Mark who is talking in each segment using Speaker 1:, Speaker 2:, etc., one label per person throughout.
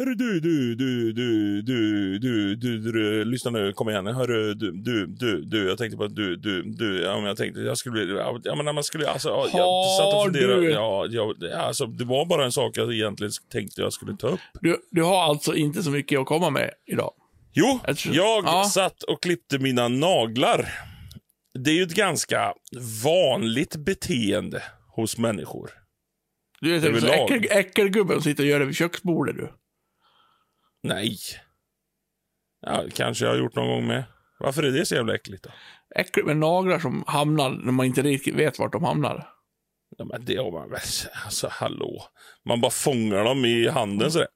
Speaker 1: Hörru du, du, du, du, du, du, du, du, lyssna nu, kom igen. Hörru du, du, du, du, jag tänkte på att du, du, du, ja men jag tänkte jag skulle bli, ja men man skulle, alltså, ja, jag satt och funderade,
Speaker 2: du-
Speaker 1: ja, ja, alltså det var bara en sak jag egentligen tänkte jag skulle ta upp.
Speaker 2: Du, du har alltså inte så mycket att komma med idag?
Speaker 1: Jo,
Speaker 2: Jag
Speaker 1: jag
Speaker 2: ja.
Speaker 1: satt och klippte mina naglar. Det är ju ett ganska vanligt beteende hos människor.
Speaker 2: Du är typ äckel, äckelgubben som sitter och gör det vid köksbordet du.
Speaker 1: Nej. Ja, kanske jag har gjort någon gång med. Varför är det så jävla äckligt då?
Speaker 2: Äckligt med naglar som hamnar när man inte riktigt vet vart de hamnar.
Speaker 1: Ja, men det har man väl. Alltså, hallå. Man bara fångar dem i handen sådär.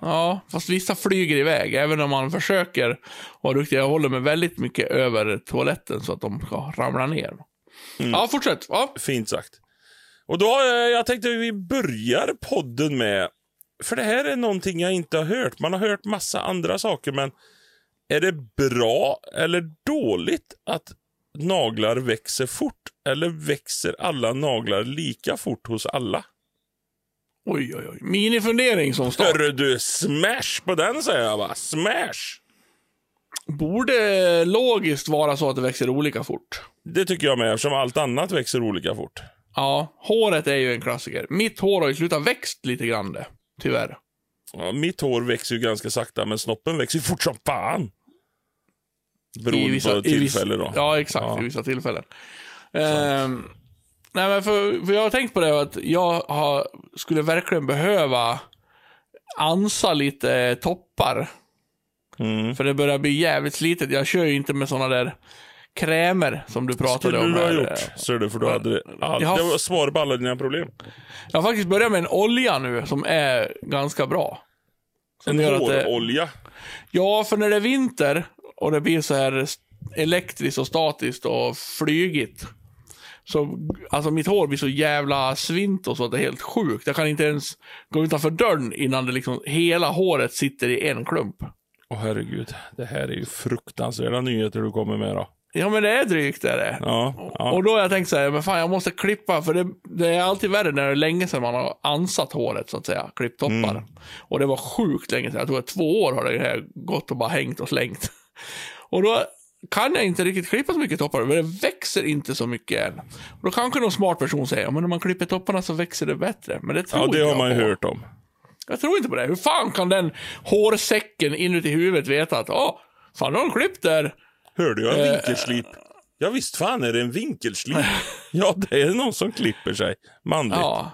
Speaker 2: Ja, fast vissa flyger iväg. Även om man försöker vara duktig. Jag håller mig väldigt mycket över toaletten så att de ska ramla ner. Ja, fortsätt. Ja.
Speaker 1: Fint sagt. Och då har jag, jag tänkte vi börjar podden med, för det här är någonting jag inte har hört. Man har hört massa andra saker, men är det bra eller dåligt att naglar växer fort? Eller växer alla naglar lika fort hos alla?
Speaker 2: Oj, oj, oj. Minifundering som start.
Speaker 1: Hörru du, smash på den säger jag va. Smash!
Speaker 2: Borde logiskt vara så att det växer olika fort.
Speaker 1: Det tycker jag med, eftersom allt annat växer olika fort.
Speaker 2: Ja, håret är ju en klassiker. Mitt hår har ju slutat växt lite grann det. Tyvärr.
Speaker 1: Ja, mitt hår växer ju ganska sakta, men snoppen växer ju fort som fan. Beroende på
Speaker 2: vissa-
Speaker 1: tillfälle då.
Speaker 2: Ja, exakt.
Speaker 1: Ja.
Speaker 2: I vissa tillfällen. Ehm, nej, men för, för jag har tänkt på det att jag har, skulle verkligen behöva ansa lite toppar.
Speaker 1: Mm.
Speaker 2: För det börjar bli jävligt slitet. Jag kör ju inte med såna där krämer som du pratade
Speaker 1: skulle
Speaker 2: om.
Speaker 1: du ha gjort, ser du, för då hade. Ja,
Speaker 2: Jag har-
Speaker 1: det var svar på alla dina problem.
Speaker 2: Jag har faktiskt börjat med en olja nu som är ganska bra. Som
Speaker 1: En hårolja.
Speaker 2: Ja, för när det är vinter och det blir så här elektriskt och statiskt och flygigt. Så, alltså mitt hår blir så jävla svint och så att det är helt sjukt. Jag kan inte ens gå utanför dörren innan det liksom, hela håret sitter i en klump.
Speaker 1: Åh herregud, det här är ju fruktansvärda nyheter du kommer med då.
Speaker 2: Ja, men det är drygt är det.
Speaker 1: Ja, ja.
Speaker 2: Och då har jag tänkt så här, men fan jag måste klippa, för det, det är alltid värre när det är länge sedan man har ansatt håret så att säga, klippt toppar.
Speaker 1: Mm.
Speaker 2: Och det var sjukt länge sedan, jag tror att två år har det här gått och bara hängt och slängt. Och då kan jag inte riktigt klippa så mycket toppar, men det växer inte så mycket än. Och då kanske någon smart person säger, men om man klipper topparna så växer det bättre. Men det tror
Speaker 1: ja,
Speaker 2: inte
Speaker 1: det har
Speaker 2: jag
Speaker 1: man ju hört om.
Speaker 2: Jag tror inte på det. Hur fan kan den hårsäcken inuti huvudet veta att, ja, fan nu har de klippt där.
Speaker 1: Hörde jag en
Speaker 2: Eh,
Speaker 1: vinkelslip? Ja, visst fan är det en vinkelslip. ja, det är någon som klipper sig. Manligt.
Speaker 2: Ja.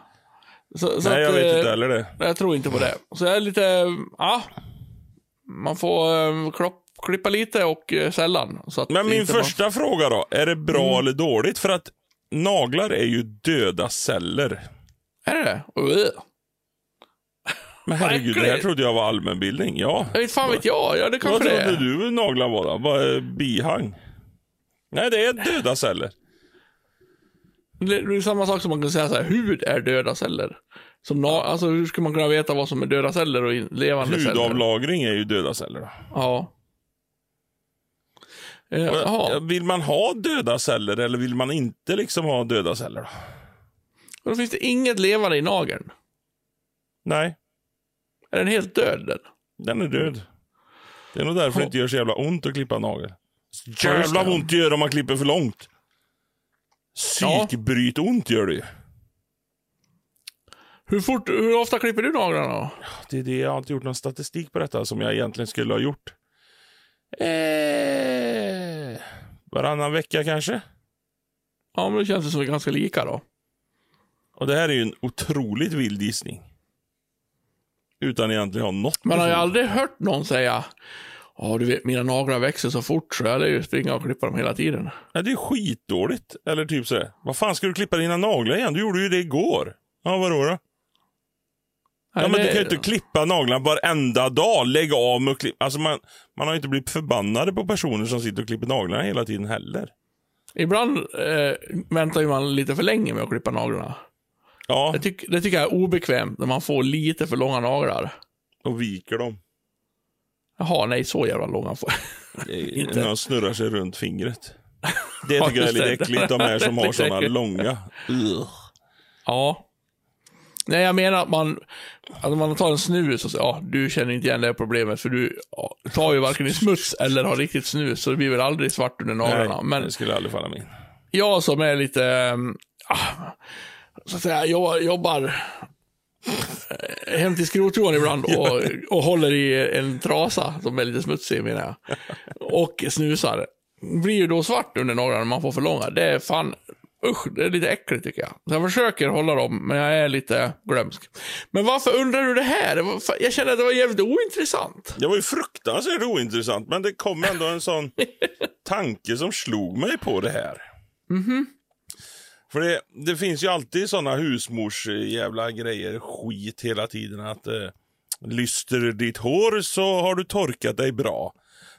Speaker 2: Så, så
Speaker 1: Nej, jag
Speaker 2: att,
Speaker 1: vet
Speaker 2: eh,
Speaker 1: inte heller det.
Speaker 2: Jag tror inte på det. Så jag är lite, ja. Man får eh, klopp, klippa lite och eh, sällan. Så att
Speaker 1: Men min
Speaker 2: inte man-
Speaker 1: första fråga då. Är det bra
Speaker 2: Mm.
Speaker 1: eller dåligt? För att naglar är ju döda celler.
Speaker 2: Är det det?
Speaker 1: Men herregud, det här trodde jag var allmänbildning. Ja.
Speaker 2: Jag vet fan vet jag. Ja, det
Speaker 1: Vad
Speaker 2: kanske det
Speaker 1: trodde
Speaker 2: är.
Speaker 1: du naglar var då? Vad är bihang? Nej, det är döda celler.
Speaker 2: Det är samma sak som man kan säga så här, hud är döda celler. Som na- alltså hur ska man kunna veta vad som är döda celler och in- levande celler?
Speaker 1: Hudavlagring är ju döda celler. Då.
Speaker 2: Ja. Eh,
Speaker 1: Och,
Speaker 2: Jaha,
Speaker 1: Vill man ha döda celler eller vill man inte liksom ha döda celler? Då?
Speaker 2: då finns det inget levande i nageln.
Speaker 1: Nej,
Speaker 2: Är den helt död den?
Speaker 1: den är död. Det är nog därför det inte gör så jävla ont att klippa nagel.
Speaker 2: just
Speaker 1: Jävla ont det gör om man klipper för långt.
Speaker 2: Ja.
Speaker 1: Psykbryt ont gör det ju.
Speaker 2: Hur, fort, hur ofta klipper du naglarna?
Speaker 1: Det är det, jag har inte gjort någon statistik på detta som jag egentligen skulle ha gjort. Eh, varannan vecka kanske.
Speaker 2: Ja, men det känns som vi är ganska lika då.
Speaker 1: Och det här är ju en otroligt vild gissning. Utan egentligen ha något
Speaker 2: Man har ju aldrig hört någon säga Ja, du vet, mina naglar växer så fort så jag lär ju springa och klippa dem hela tiden.
Speaker 1: Nej, det är skitdåligt. Eller typ sådär. Vad fan ska du klippa dina naglar igen? Du gjorde ju det igår. Ja, vadå då? Ja, men du kan ju inte klippa naglarna varenda dag. Lägg av med att klippa. Alltså man, man har ju inte blivit förbannade på personer som sitter och klipper naglarna hela tiden heller.
Speaker 2: Ibland eh, väntar ju man lite för länge med att klippa naglarna.
Speaker 1: Ja,
Speaker 2: Det, tyck, det tycker jag är obekvämt när man får lite för långa naglar.
Speaker 1: och viker dem.
Speaker 2: Jaha, nej, så jävla långa får
Speaker 1: Inte. När de snurrar sig runt fingret. Det tycker jag är lite äckligt, de här som har sådana långa. Ugh.
Speaker 2: Ja. Nej, jag menar att man, att man tar en snus och säger, ja, du känner inte igen det här problemet för du ja, tar ju varken i smuts eller har riktigt snus, så det blir väl aldrig svart under naglarna.
Speaker 1: Nej,
Speaker 2: Men
Speaker 1: det skulle aldrig falla mig in.
Speaker 2: jag som är lite, ah, så att säga, jag jobbar hem till skrotjohan ibland och, och håller i en trasa som är lite smutsig menar jag. Och snusar. Blir ju då svart under naglarna när man får för långa. Det är fan, usch, det är lite äckligt tycker jag. Så jag försöker hålla dem, men jag är lite glömsk. Men varför undrar du det här? Det Jag känner att det var jävligt ointressant.
Speaker 1: Det var ju fruktansvärt ointressant, men det kom ändå en sån tanke som slog mig på det här. För det, det finns ju alltid såna husmors jävla grejer, skit hela tiden. Att eh, lyster ditt hår så har du torkat dig bra.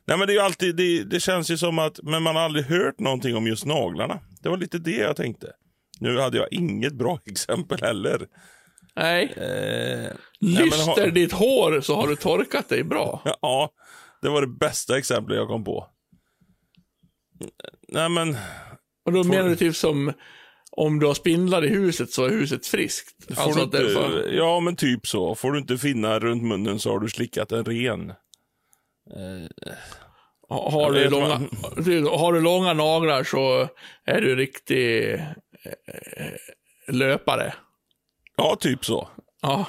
Speaker 1: Nej men det är alltid, det, det känns ju som att, men man har aldrig hört någonting om just naglarna. Det var lite det jag tänkte. Nu hade jag inget bra exempel heller.
Speaker 2: Nej.
Speaker 1: Eh, nej,
Speaker 2: Lyster
Speaker 1: ha-
Speaker 2: ditt hår så har du torkat dig bra.
Speaker 1: Ja, det var det bästa exemplet jag kom på. Nej men,
Speaker 2: Och då menar du typ som om du har spindlar i huset så är huset friskt.
Speaker 1: får
Speaker 2: Alltså
Speaker 1: inte,
Speaker 2: för,
Speaker 1: ja men typ så. Får du inte finna runt munnen så har du slickat en ren.
Speaker 2: har, har, du långa, du, har du långa naglar så är du riktig eh, löpare.
Speaker 1: Ja, typ så.
Speaker 2: Ja.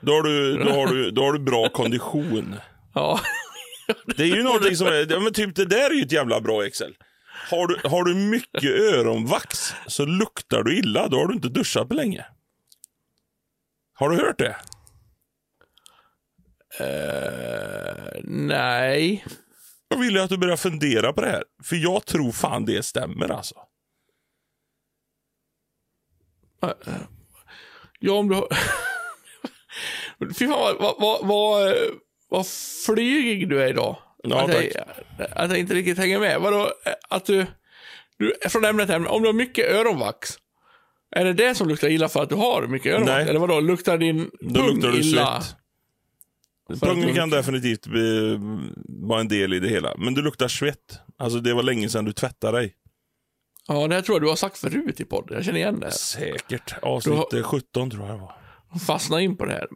Speaker 1: Då har du, då har du, då har du bra kondition.
Speaker 2: Ja.
Speaker 1: Det är ju någonting som är, ja, men typ det där är ju ett jävla bra Excel. Har du, har du mycket öronvax så luktar du illa, då har du inte duschat på länge. Har du hört det?
Speaker 2: Eh, nej.
Speaker 1: Jag vill att du börjar fundera på det här. För jag tror fan det stämmer alltså.
Speaker 2: Ja, om du har... Fy fan vad, vad, vad, vad flygig du är idag.
Speaker 1: Ja,
Speaker 2: att, jag, att jag inte riktigt hänger med. Vadå, att du, du... Från ämne till ämne. Om du har mycket öronvax. Är det det som luktar illa för att du har mycket öronvax?
Speaker 1: Nej.
Speaker 2: Eller vadå, luktar din
Speaker 1: Då
Speaker 2: pung
Speaker 1: luktar du
Speaker 2: illa?
Speaker 1: Pungen kan definitivt bli, vara en del i det hela. Men du luktar svett. Alltså det var länge sedan du tvättade dig.
Speaker 2: Ja, det här tror jag du har sagt förut i podden. Jag känner igen det.
Speaker 1: Säkert. Avsnitt eh, 17 tror jag det var.
Speaker 2: Fastna in på det här.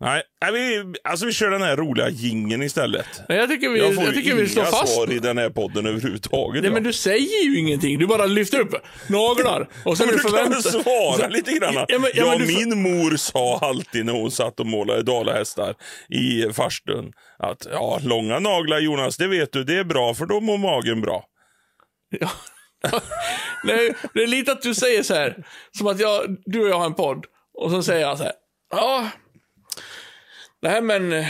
Speaker 1: Nej, nej vi, alltså vi kör den här roliga gingen istället.
Speaker 2: Nej, jag tycker vi,
Speaker 1: Jag
Speaker 2: jag
Speaker 1: får ju
Speaker 2: tycker vi slår
Speaker 1: inga
Speaker 2: fast.
Speaker 1: svar i den här podden överhuvudtaget.
Speaker 2: Nej, men du säger ju ingenting. Du bara lyfter upp naglar. Och sen
Speaker 1: Men du
Speaker 2: du
Speaker 1: kan svara lite grann?
Speaker 2: Ja, men- ja, men du
Speaker 1: min mor sa alltid när hon satt och målade dalahästar i farstun att ja, långa naglar Jonas, det vet du, det är bra för då mår magen bra.
Speaker 2: Ja. Nej, det är lite att du säger så här, som att jag, du och jag har en podd, och så säger jag så här, ja, här med en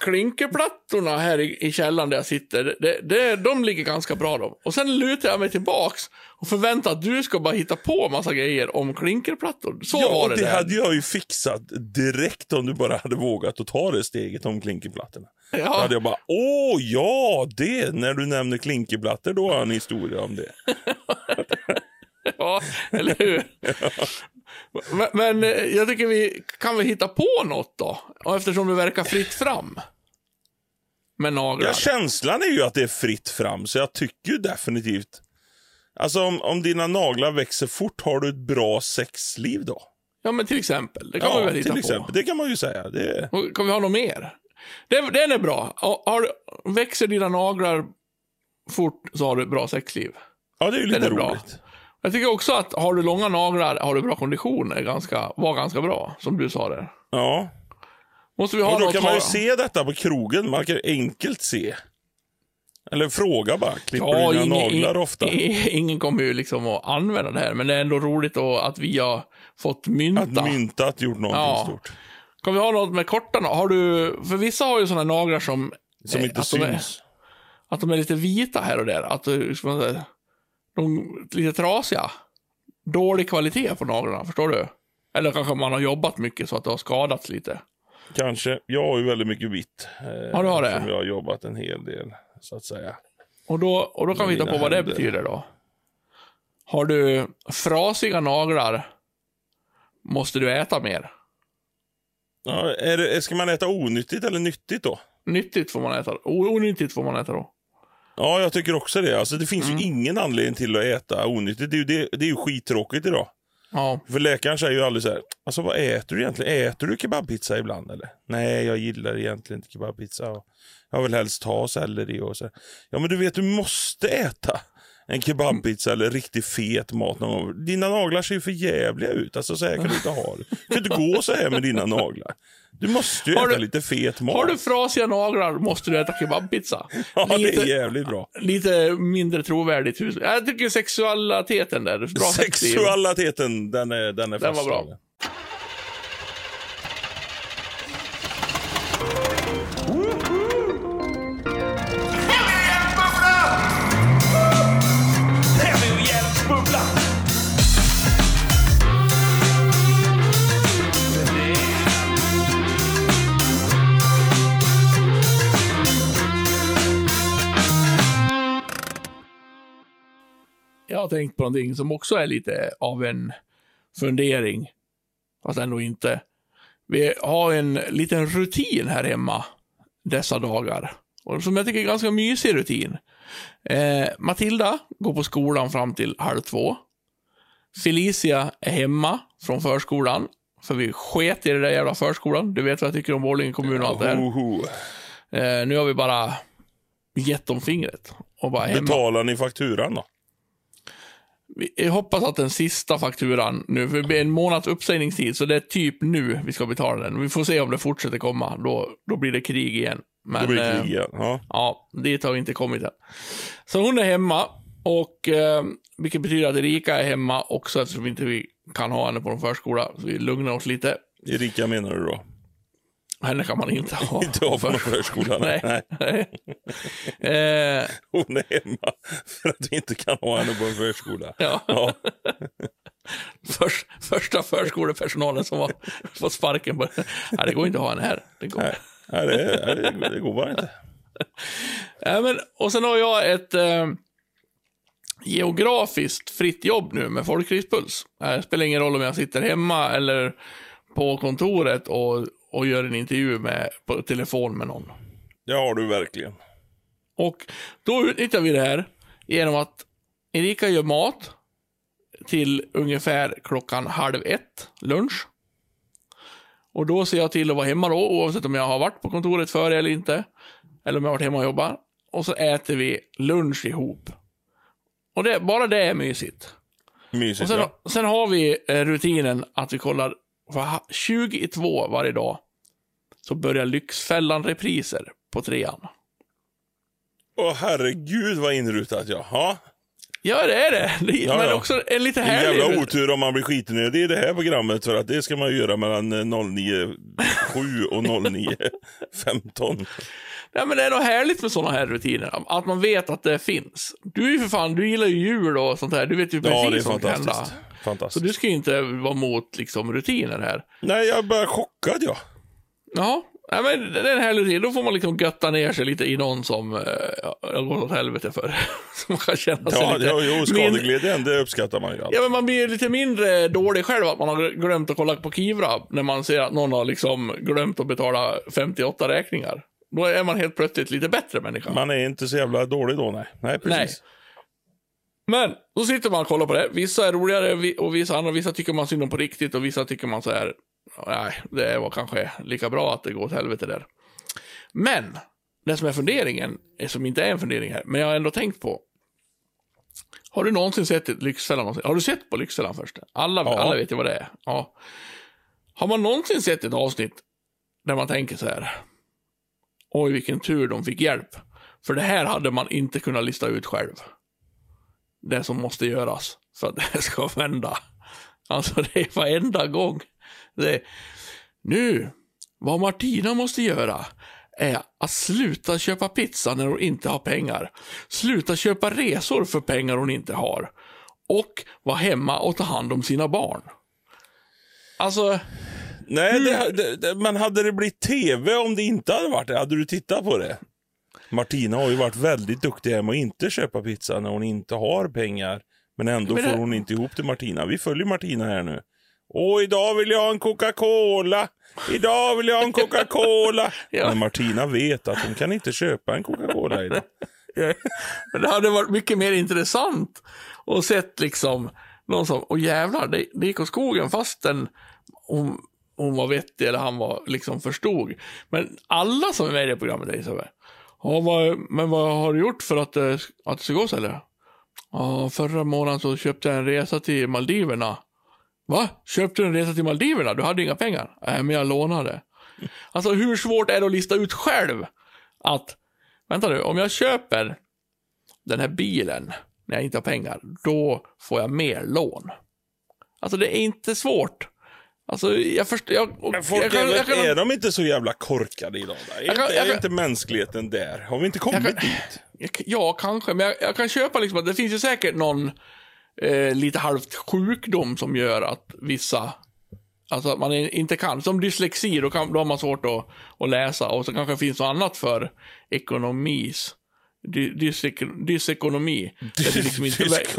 Speaker 2: klinkerplattorna här i, i källaren där jag sitter, det, det, de ligger ganska bra de. Och sen lutar jag mig tillbaks och förväntar att du ska bara hitta på massa grejer om klinkerplattor. Så
Speaker 1: ja,
Speaker 2: var det,
Speaker 1: det
Speaker 2: där.
Speaker 1: hade jag ju fixat direkt om du bara hade vågat att ta det steget om klinkerplattorna. Då
Speaker 2: Ja,
Speaker 1: hade jag bara, åh ja, det, när du nämner klinkerplattor, då har jag en historia om det.
Speaker 2: ja, eller hur? Men, men eh, jag tycker vi kan väl hitta på något då? Och eftersom det verkar fritt fram. Med naglar.
Speaker 1: Ja, känslan är ju att det är fritt fram, så jag tycker ju definitivt... Alltså om, om dina naglar växer fort, har du ett bra sexliv då?
Speaker 2: Ja, men till exempel. Det kan man
Speaker 1: Ja,
Speaker 2: väl hitta
Speaker 1: till
Speaker 2: på.
Speaker 1: exempel. Det kan man ju säga. Det,
Speaker 2: Kan vi ha något mer? Den, den är bra. Har, växer dina naglar fort så har du ett bra sexliv.
Speaker 1: ja, det är ju lite
Speaker 2: Den är bra. Jag tycker också att har du långa naglar, har du bra kondition, är ganska, var ganska bra. Som du sa där.
Speaker 1: Ja,
Speaker 2: Måste vi ha
Speaker 1: och då
Speaker 2: något
Speaker 1: kan man ju se detta på krogen. Man kan enkelt se. Eller fråga bara, klipper
Speaker 2: Ja,
Speaker 1: du dina
Speaker 2: ingen,
Speaker 1: naglar ofta?
Speaker 2: ingen kommer ju liksom att använda det här, men det är ändå roligt att vi har fått mynta.
Speaker 1: Att myntat gjort någonting
Speaker 2: Ja.
Speaker 1: stort.
Speaker 2: Kan vi ha något med korta naglar? Har du, för vissa har ju sådana naglar som,
Speaker 1: Som inte
Speaker 2: att de är-
Speaker 1: syns.
Speaker 2: att de är lite vita här och där. Att du- ska man säga, de lite trasiga. Dålig kvalitet på naglarna, förstår du? Eller kanske man har jobbat mycket så att det har skadats lite.
Speaker 1: Kanske. Jag har ju väldigt mycket vitt. Eh,
Speaker 2: Ja, du har det.
Speaker 1: Som jag har jobbat en hel del, så att säga.
Speaker 2: Och då, och då kan vi hitta på vad det
Speaker 1: händer.
Speaker 2: betyder då. Har du frasiga naglar måste du äta mer.
Speaker 1: Ja, är det, ska man äta onyttigt eller nyttigt då?
Speaker 2: Nyttigt får man äta. Onyttigt får man äta då.
Speaker 1: Ja, jag tycker också det. Alltså, det finns
Speaker 2: Mm.
Speaker 1: ju ingen anledning till att äta onyttigt. Det är ju, det, det är ju skittråkigt idag.
Speaker 2: Ja.
Speaker 1: För läkaren säger ju aldrig så här, alltså vad äter du egentligen? Äter du kebabpizza ibland eller? Nej, jag gillar egentligen inte kebabpizza. Och jag vill helst ha selleri och så. Ja, men du vet, du måste äta en kebabpizza eller riktigt fet mat någon gång. Dina naglar ser ju för jävliga ut. Alltså så här kan du inte ha det. Du kan inte gå så här med dina naglar. Du måste ju
Speaker 2: Har
Speaker 1: äta
Speaker 2: du-
Speaker 1: lite fet mat.
Speaker 2: Har du frasiga naglar måste du äta kebabpizza.
Speaker 1: Ja, det är
Speaker 2: lite,
Speaker 1: jävligt bra.
Speaker 2: lite mindre trovärdigt. Jag tycker sexualiteten där. Bra
Speaker 1: Sexualiteten, den är, den är
Speaker 2: Den var bra. Har tänkt på någonting som också är lite av en fundering. Fast ändå inte. Vi har en liten rutin här hemma dessa dagar. Och som jag tycker är ganska mysig rutin. Eh, Matilda går på skolan fram till halv två. Felicia är hemma från förskolan. För vi sket i det där jävla förskolan. Du vet vad jag tycker om Borlänge kommun och allt det här. Eh, nu har vi bara gett dem fingret. Och bara hemma.
Speaker 1: Betalar ni fakturan då?
Speaker 2: Vi- Jag hoppas att den sista fakturan nu, för det blir en månads uppsägningstid, så det är typ nu vi ska betala den. Vi får se om det fortsätter komma. Då, då blir det krig igen. Men,
Speaker 1: Då blir det
Speaker 2: eh,
Speaker 1: krig igen. Ja.
Speaker 2: Ja, dit har vi inte kommit än. Så hon är hemma, och eh, vilket betyder att Erika är hemma också eftersom inte vi kan ha henne på en förskola. Så vi lugnar oss lite.
Speaker 1: Erika menar du då?
Speaker 2: Henne kan man inte ha.
Speaker 1: Inte ha på förskolan?
Speaker 2: Nej.
Speaker 1: Nej.
Speaker 2: Eh,
Speaker 1: Hon är hemma för att vi inte kan ha henne på en förskola.
Speaker 2: ja.
Speaker 1: Ja.
Speaker 2: Först, första förskolepersonalen som har fått sparken. På, nej, det går inte att ha henne här. Det går.
Speaker 1: Nej, Nej, det, det, det går bara inte.
Speaker 2: Ja, men, och sen har jag ett eh, geografiskt fritt jobb nu med Folkriktspuls. Eh, Det spelar ingen roll om jag sitter hemma eller på kontoret och, och gör en intervju med, på telefon med någon.
Speaker 1: Det har du verkligen.
Speaker 2: Och då utnyttjar vi det här genom att Erika gör mat till ungefär klockan halv ett, lunch. Och då ser jag till att vara hemma då, oavsett om jag har varit på kontoret före eller inte. Eller om jag har varit hemma och jobbat. Och så äter vi lunch ihop. Och det, bara det är mysigt.
Speaker 1: Mysigt.
Speaker 2: Och sen,
Speaker 1: ja.
Speaker 2: sen har vi eh, rutinen att vi kollar för ha- 20 i två varje dag. Så börjar Lyxfällan-repriser på trean.
Speaker 1: Åh herregud vad inrutat ja. ja.
Speaker 2: Ja, det är det. det
Speaker 1: Ja,
Speaker 2: men
Speaker 1: ja.
Speaker 2: också en lite
Speaker 1: Det är
Speaker 2: härlig...
Speaker 1: jävla otur om man blir skitnödig i det här programmet för att det ska man göra mellan eh, 09.07 och 09.15.
Speaker 2: Ja, men det är något härligt med sådana här rutiner. Att man vet att det finns. Du är ju för fan, du gillar ju jul och sånt här. Du vet ju precis
Speaker 1: Ja,
Speaker 2: vad som kan hända.
Speaker 1: Fantastiskt.
Speaker 2: Så du ska ju inte vara mot liksom, rutiner här.
Speaker 1: Nej, jag är bara chockad ja.
Speaker 2: Ja, ja men det är en härlig rutin. Då får man liksom götta ner sig lite i någon som eh, ja, har gått åt helvete för. som man kan känna sig
Speaker 1: Ja,
Speaker 2: lite...
Speaker 1: ja jo, skadeglädjen, det uppskattar man ju alltid.
Speaker 2: Ja, men man blir lite mindre dålig själv att man har glömt att kolla på Kivra när man ser att någon har liksom glömt att betala 58 räkningar. Då är man helt plötsligt lite bättre människa.
Speaker 1: Man är inte så jävla dålig då, nej. Nej, precis.
Speaker 2: Men då sitter man och kollar på det. Vissa är roligare och vissa andra. Vissa tycker man synd om på riktigt och vissa tycker man så här. Nej, det var kanske lika bra att det går åt helvete där. Men det som är funderingen, som inte är en fundering här, men jag har ändå tänkt på. Har du någonsin sett ett Lyxfällan? någonsin? Har du sett på Lyxfällan först? Alla,
Speaker 1: Ja.
Speaker 2: alla vet ju vad det är. Ja. Har man någonsin sett ett avsnitt där man tänker så här. Oj, vilken tur de fick hjälp. För det här hade man inte kunnat lista ut själv det som måste göras för att det ska vända. Alltså det är varenda gång. Det nu, vad Martina måste göra är att sluta köpa pizza när hon inte har pengar. Sluta köpa resor för pengar hon inte har. Och vara hemma och ta hand om sina barn. Alltså,
Speaker 1: Nej, det, det, det, men hade det blivit tv om det inte hade varit det? Hade du tittat på det? Martina har ju varit väldigt duktig hem och inte köpa pizza när hon inte har pengar. Men ändå
Speaker 2: Men det-
Speaker 1: får hon inte ihop till Martina. Vi följer Martina här nu. Åh, idag vill jag ha en Coca-Cola. Idag vill jag ha en Coca-Cola.
Speaker 2: Ja.
Speaker 1: Men Martina vet att hon kan inte köpa en Coca-Cola idag.
Speaker 2: Men det hade varit mycket mer intressant att sett liksom någon som, och jävlar, det, det gick åt skogen fastän hon, hon var vettig eller han var liksom förstod. Men alla som är med i det programmet här, ja, vad, men vad har du gjort för att, det- att det ska gå så eller? Ja, förra månaden så köpte jag en resa till Maldiverna. Va? Köpte du en resa till Maldiverna? Du hade inga pengar? Nej, men jag lånade. Alltså hur svårt är det att lista ut själv att, vänta nu, om jag köper den här bilen när jag inte har pengar, då får jag mer lån. Alltså det är inte svårt. Alltså jag förstår, jag, och-
Speaker 1: Men folk
Speaker 2: jag
Speaker 1: är, väl-
Speaker 2: jag kan-
Speaker 1: är de inte så jävla korkade idag? Då? Är,
Speaker 2: Jag
Speaker 1: inte,
Speaker 2: jag
Speaker 1: är inte mänskligheten där? Har vi inte kommit
Speaker 2: Jag
Speaker 1: dit?
Speaker 2: jag- Ja, kanske, men jag, jag kan köpa liksom att det finns ju säkert någon eh, lite halvt sjukdom som gör att vissa Alltså att man är- inte kan. Som dyslexi, då, kan, då har man svårt att, att läsa. Och så kanske det finns något annat för ekonomis. Dy, dysekonomi. liksom inte-
Speaker 1: Tysk,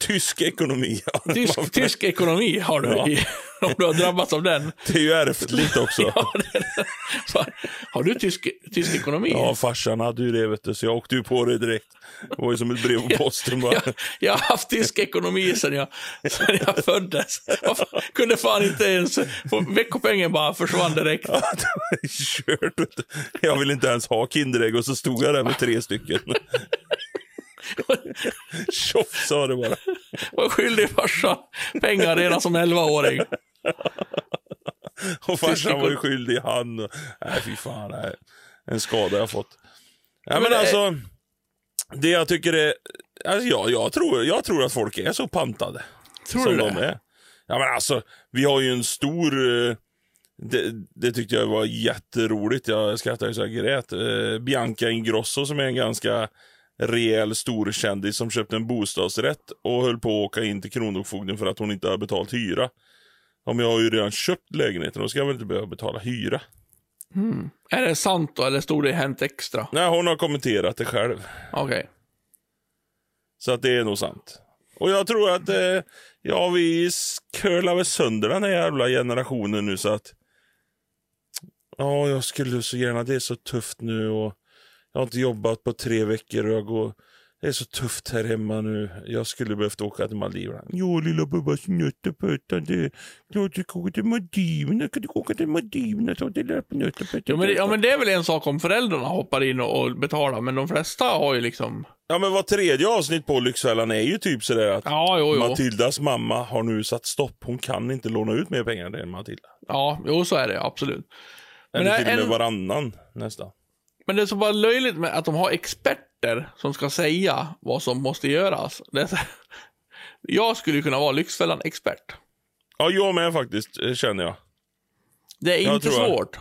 Speaker 1: tysk ekonomi. ja.
Speaker 2: Tysk, tysk ekonomi har du,
Speaker 1: Ja.
Speaker 2: i, om du har drabbats av den.
Speaker 1: Det är ju ärftligt också. ja.
Speaker 2: Ja, det Har du tysk, tysk ekonomi?
Speaker 1: farsan hade ju det vet du, så jag åkte ju på det direkt. Det var ju som ett brev på posten bara.
Speaker 2: Jag, jag har haft tysk ekonomi sedan jag, sedan jag föddes. Jag kunde fan inte ens... Veckopengen bara försvann direkt.
Speaker 1: Ja, det var kört. Jag ville inte ens ha Kinderägg och så stod jag där med tre stycken. Tjoff sa det bara.
Speaker 2: var skyldig farsan pengar redan som 11-åring.
Speaker 1: Och farsan var ju skyldig han. Nej fy fan, nej. En skada jag fått. Ja, men
Speaker 2: Men det-
Speaker 1: alltså, det jag tycker är... Alltså, ja, jag, tror, jag tror att folk är så pantade.
Speaker 2: Tror
Speaker 1: som
Speaker 2: du
Speaker 1: de
Speaker 2: det?
Speaker 1: är. Ja men alltså, vi har ju en stor... eh, Det, det tyckte jag var jätteroligt. Jag skrattade så jag grät. Eh, Bianca Ingrosso som är en ganska rejäl stor kändis som köpte en bostadsrätt och höll på att åka in till Kronofogden för att hon inte har betalt hyra. Om jag har ju redan köpt lägenheten, då ska jag väl inte behöva betala hyra.
Speaker 2: Är det sant då, eller stod det i Hänt Extra?
Speaker 1: Nej, hon har kommenterat det själv.
Speaker 2: Okej.
Speaker 1: Så att det är nog sant. Och jag tror att, eh, ja vi curlar väl sönder den här jävla generationen nu så att Ja, jag skulle så gärna, det är så tufft nu och jag har inte jobbat på tre veckor och jag går det är så tufft här hemma nu. Jag skulle behövt åka till Maldiverna. Jo, lilla Bubbas nöttepötta. Det är klart du ska åka till Maldiverna. Kan du åka till Maldiverna? Ta det där på.
Speaker 2: Ja, men, ja, men det är väl en sak om föräldrarna hoppar in och, och betalar, men de flesta har ju liksom...
Speaker 1: Ja, men var tredje avsnitt på Lyxfällan är ju typ sådär att
Speaker 2: Ja, jo, jo.
Speaker 1: Matildas mamma har nu satt stopp. Hon kan inte låna ut mer pengar till Matilda.
Speaker 2: Ja, jo, så är det absolut. Men
Speaker 1: Eller till och med
Speaker 2: en-
Speaker 1: varannan nästan.
Speaker 2: Men det är så bara löjligt med att de har experter som ska säga vad som måste göras. Så... Jag skulle kunna vara Lyxfällan-expert.
Speaker 1: Ja, jag med faktiskt, eh, känner jag.
Speaker 2: Det är
Speaker 1: Jag
Speaker 2: inte svårt.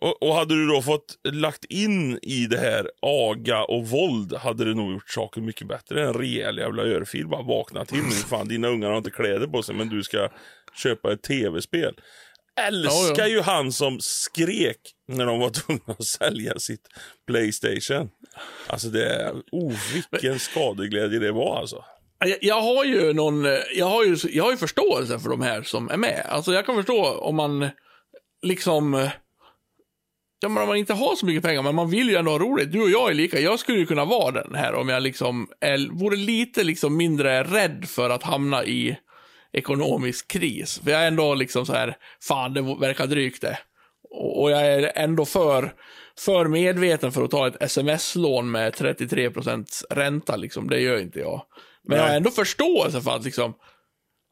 Speaker 1: Och, och hade du då fått lagt in i det här aga och våld hade det nog gjort saken mycket bättre. En rejäl jävla örfil. Bara vakna till nu. Fan, dina ungar har inte kläder på sig men du ska köpa ett tv-spel. Älskar
Speaker 2: Ja,
Speaker 1: ju han som skrek när de var tvungna att sälja sitt Playstation. Alltså det är, oh vilken skadeglädje det var alltså.
Speaker 2: Jag, jag har ju någon, jag har ju, jag har ju förståelse för de här som är med. Alltså jag kan förstå om man liksom, ja men om man inte har så mycket pengar, men man vill ju ändå ha roligt. Du och jag är lika, jag skulle ju kunna vara den här om jag liksom är, vore lite liksom mindre rädd för att hamna i ekonomisk kris. För jag är ändå liksom så här, fan det verkar drygt det. Och, och jag är ändå för, för medveten för att ta ett sms-lån med 33% ränta liksom. Det gör inte jag. Men jag har ändå förståelse för att liksom,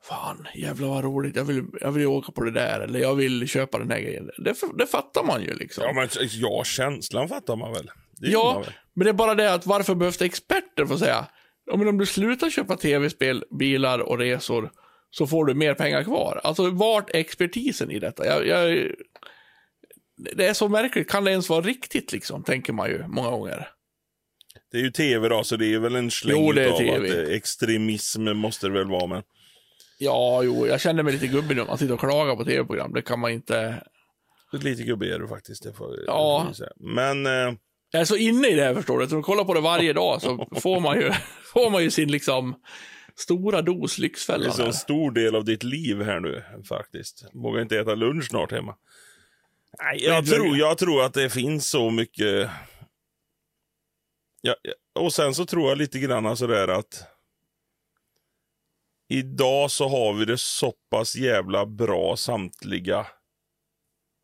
Speaker 2: fan jävlar vad roligt, jag vill, jag vill åka på det där, eller jag vill köpa den här grejen. Det, det fattar man ju liksom.
Speaker 1: Ja, men ja, känslan fattar man väl. Gör man
Speaker 2: Ja,
Speaker 1: väl.
Speaker 2: men det är bara det att varför behövs det experter för att säga? Ja, men om du slutar köpa tv-spel, bilar och resor så får du mer pengar kvar. Alltså vart är expertisen i detta? Jag, jag, det är så märkligt. Kan det ens vara riktigt liksom? Tänker man ju många gånger.
Speaker 1: Det är ju tv då, så det är väl en släng
Speaker 2: Jo, det är
Speaker 1: utav
Speaker 2: TV.
Speaker 1: att eh, extremism måste det väl vara. Men
Speaker 2: Ja, jo, jag känner mig lite gubbig nu. Man sitter och klagar på tv-program. Det kan man inte...
Speaker 1: lite gubbig är du faktiskt. Det får,
Speaker 2: Ja.
Speaker 1: det får. Men eh,
Speaker 2: Jag är så inne i det här förstår du. Så kollar på det varje dag så får man ju, får man ju sin liksom stora dos
Speaker 1: det är
Speaker 2: Lyxfällan.
Speaker 1: så en stor del av ditt liv här nu faktiskt. Vågar inte äta lunch snart hemma. Nej, jag, tror, jag tror att det finns så mycket... Ja, och sen så tror jag lite grann sådär att idag så har vi det så pass jävla bra samtliga.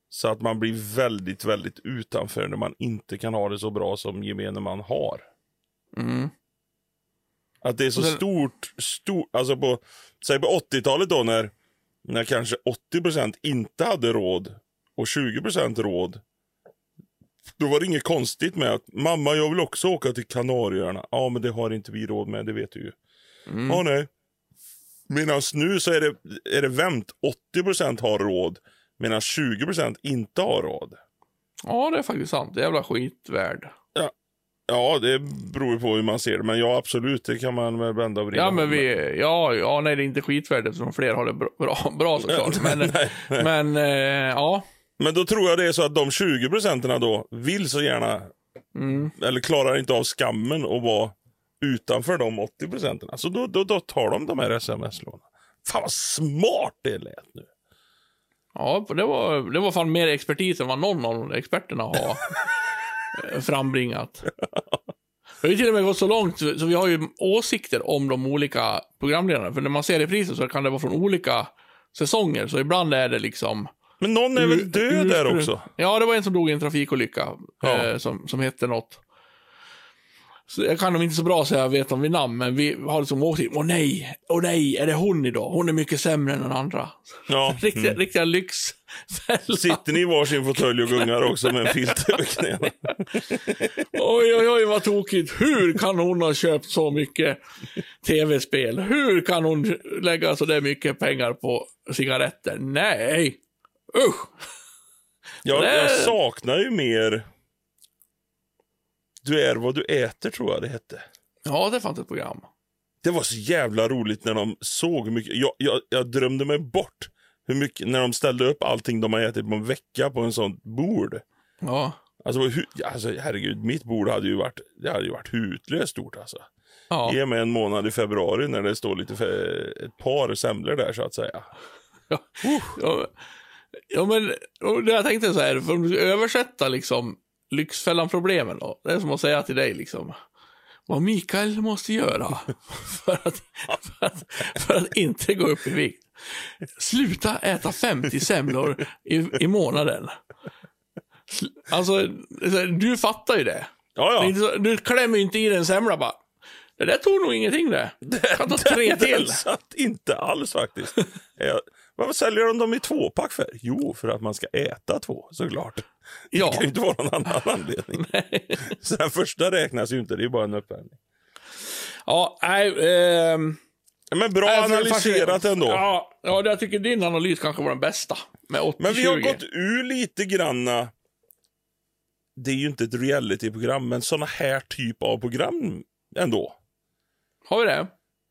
Speaker 1: Så att man blir väldigt, väldigt utanför när man inte kan ha det så bra som gemene man har.
Speaker 2: Mm.
Speaker 1: Att det är så
Speaker 2: sen-
Speaker 1: stort, stort, alltså på, säg på 80-talet då när, när kanske 80% inte hade råd och 20% råd. Då var det inget konstigt med att mamma jag vill också åka till Kanarieöarna. Ja men det har inte vi råd med, det vet du ju.
Speaker 2: Mm.
Speaker 1: Ja nej. Medan nu så är det, är det vänt. 80% har råd medan 20% inte har råd.
Speaker 2: Ja, det är faktiskt sant. Det är jävla skitvärd.
Speaker 1: Ja, det beror ju på hur man ser det. Men ja, absolut, det kan man väl vända och vrida
Speaker 2: Ja, men vi, ja, ja, nej, det är inte skitvärd eftersom fler har det bra, bra, bra såklart. Men,
Speaker 1: Nej, nej.
Speaker 2: men eh, ja.
Speaker 1: Men då tror jag det är så att de 20 procenten då vill så gärna,
Speaker 2: Mm.
Speaker 1: eller klarar inte av skammen att vara utanför de 80 procenten. Så då, då, då tar de de här sms-lånen. Fan vad smart det lät nu.
Speaker 2: Ja, det var, det var fan mer expertis än vad någon av experterna har frambringat. Vi har ju till och med gått så långt så vi har ju åsikter om de olika programledarna. För när man ser repriser så kan det vara från olika säsonger. Så ibland är det liksom...
Speaker 1: Men någon är väl
Speaker 2: ur-
Speaker 1: död där också?
Speaker 2: Ja, det var en som dog i en trafikolycka.
Speaker 1: Ja.
Speaker 2: Eh, som, som hette något. Så jag kan nog inte så bra säga jag vet om vid namn, men vi har liksom åsikt. Åh nej, åh nej, är det hon idag? Hon är mycket sämre än den andra.
Speaker 1: Ja.
Speaker 2: Riktiga,
Speaker 1: Mm.
Speaker 2: riktiga lyxfälla.
Speaker 1: Sitter ni i varsin fåtölj och gungar också med en filt över knäna?
Speaker 2: Oj, oj, oj, vad tokigt. Hur kan hon ha köpt så mycket tv-spel? Hur kan hon lägga så där mycket pengar på cigaretter? Nej! Usch!
Speaker 1: Jag, jag saknar ju mer Du är vad du äter, tror jag det hette.
Speaker 2: Ja, det fanns ett program.
Speaker 1: Det var så jävla roligt när de såg mycket. Jag, jag, jag drömde mig bort hur mycket, när de ställde upp allting de har ätit på en vecka på en sån bord.
Speaker 2: Ja.
Speaker 1: Alltså, hur, alltså herregud, mitt bord hade ju varit, det hade ju varit hutlöst stort alltså.
Speaker 2: Ja.
Speaker 1: Ge mig en månad i februari när det står lite ett par semlor där så att säga.
Speaker 2: Ja, ja, ja men jag tänkte så här, för om du ska översätta liksom Lyxfällan-problemen då. Det är som att säga till dig liksom. Vad Mikael måste göra för att, för att, för att inte gå upp i vikt. Sluta äta 50 semlor i, i månaden. Alltså, du fattar ju det.
Speaker 1: Ja,
Speaker 2: Det
Speaker 1: ja.
Speaker 2: Du klämmer ju inte i dig en semla bara. Det där tog nog ingenting det. Kan ta tre
Speaker 1: Det
Speaker 2: till.
Speaker 1: satt inte alls faktiskt. Jag, varför säljer de dem i tvåpack för? Jo, för att man ska äta två såklart.
Speaker 2: Ja.
Speaker 1: Det kan ju inte vara någon annan anledning. Så den första räknas ju inte, det är bara en uppvärmning.
Speaker 2: Ja, nej. ehm,
Speaker 1: Men bra
Speaker 2: är
Speaker 1: analyserat ändå.
Speaker 2: Ja, ja, jag tycker din analys kanske var den bästa. Med 80-20.
Speaker 1: Men vi har gått ur lite granna. Det är ju inte ett realityprogram, men såna här typ av program ändå.
Speaker 2: Har vi det?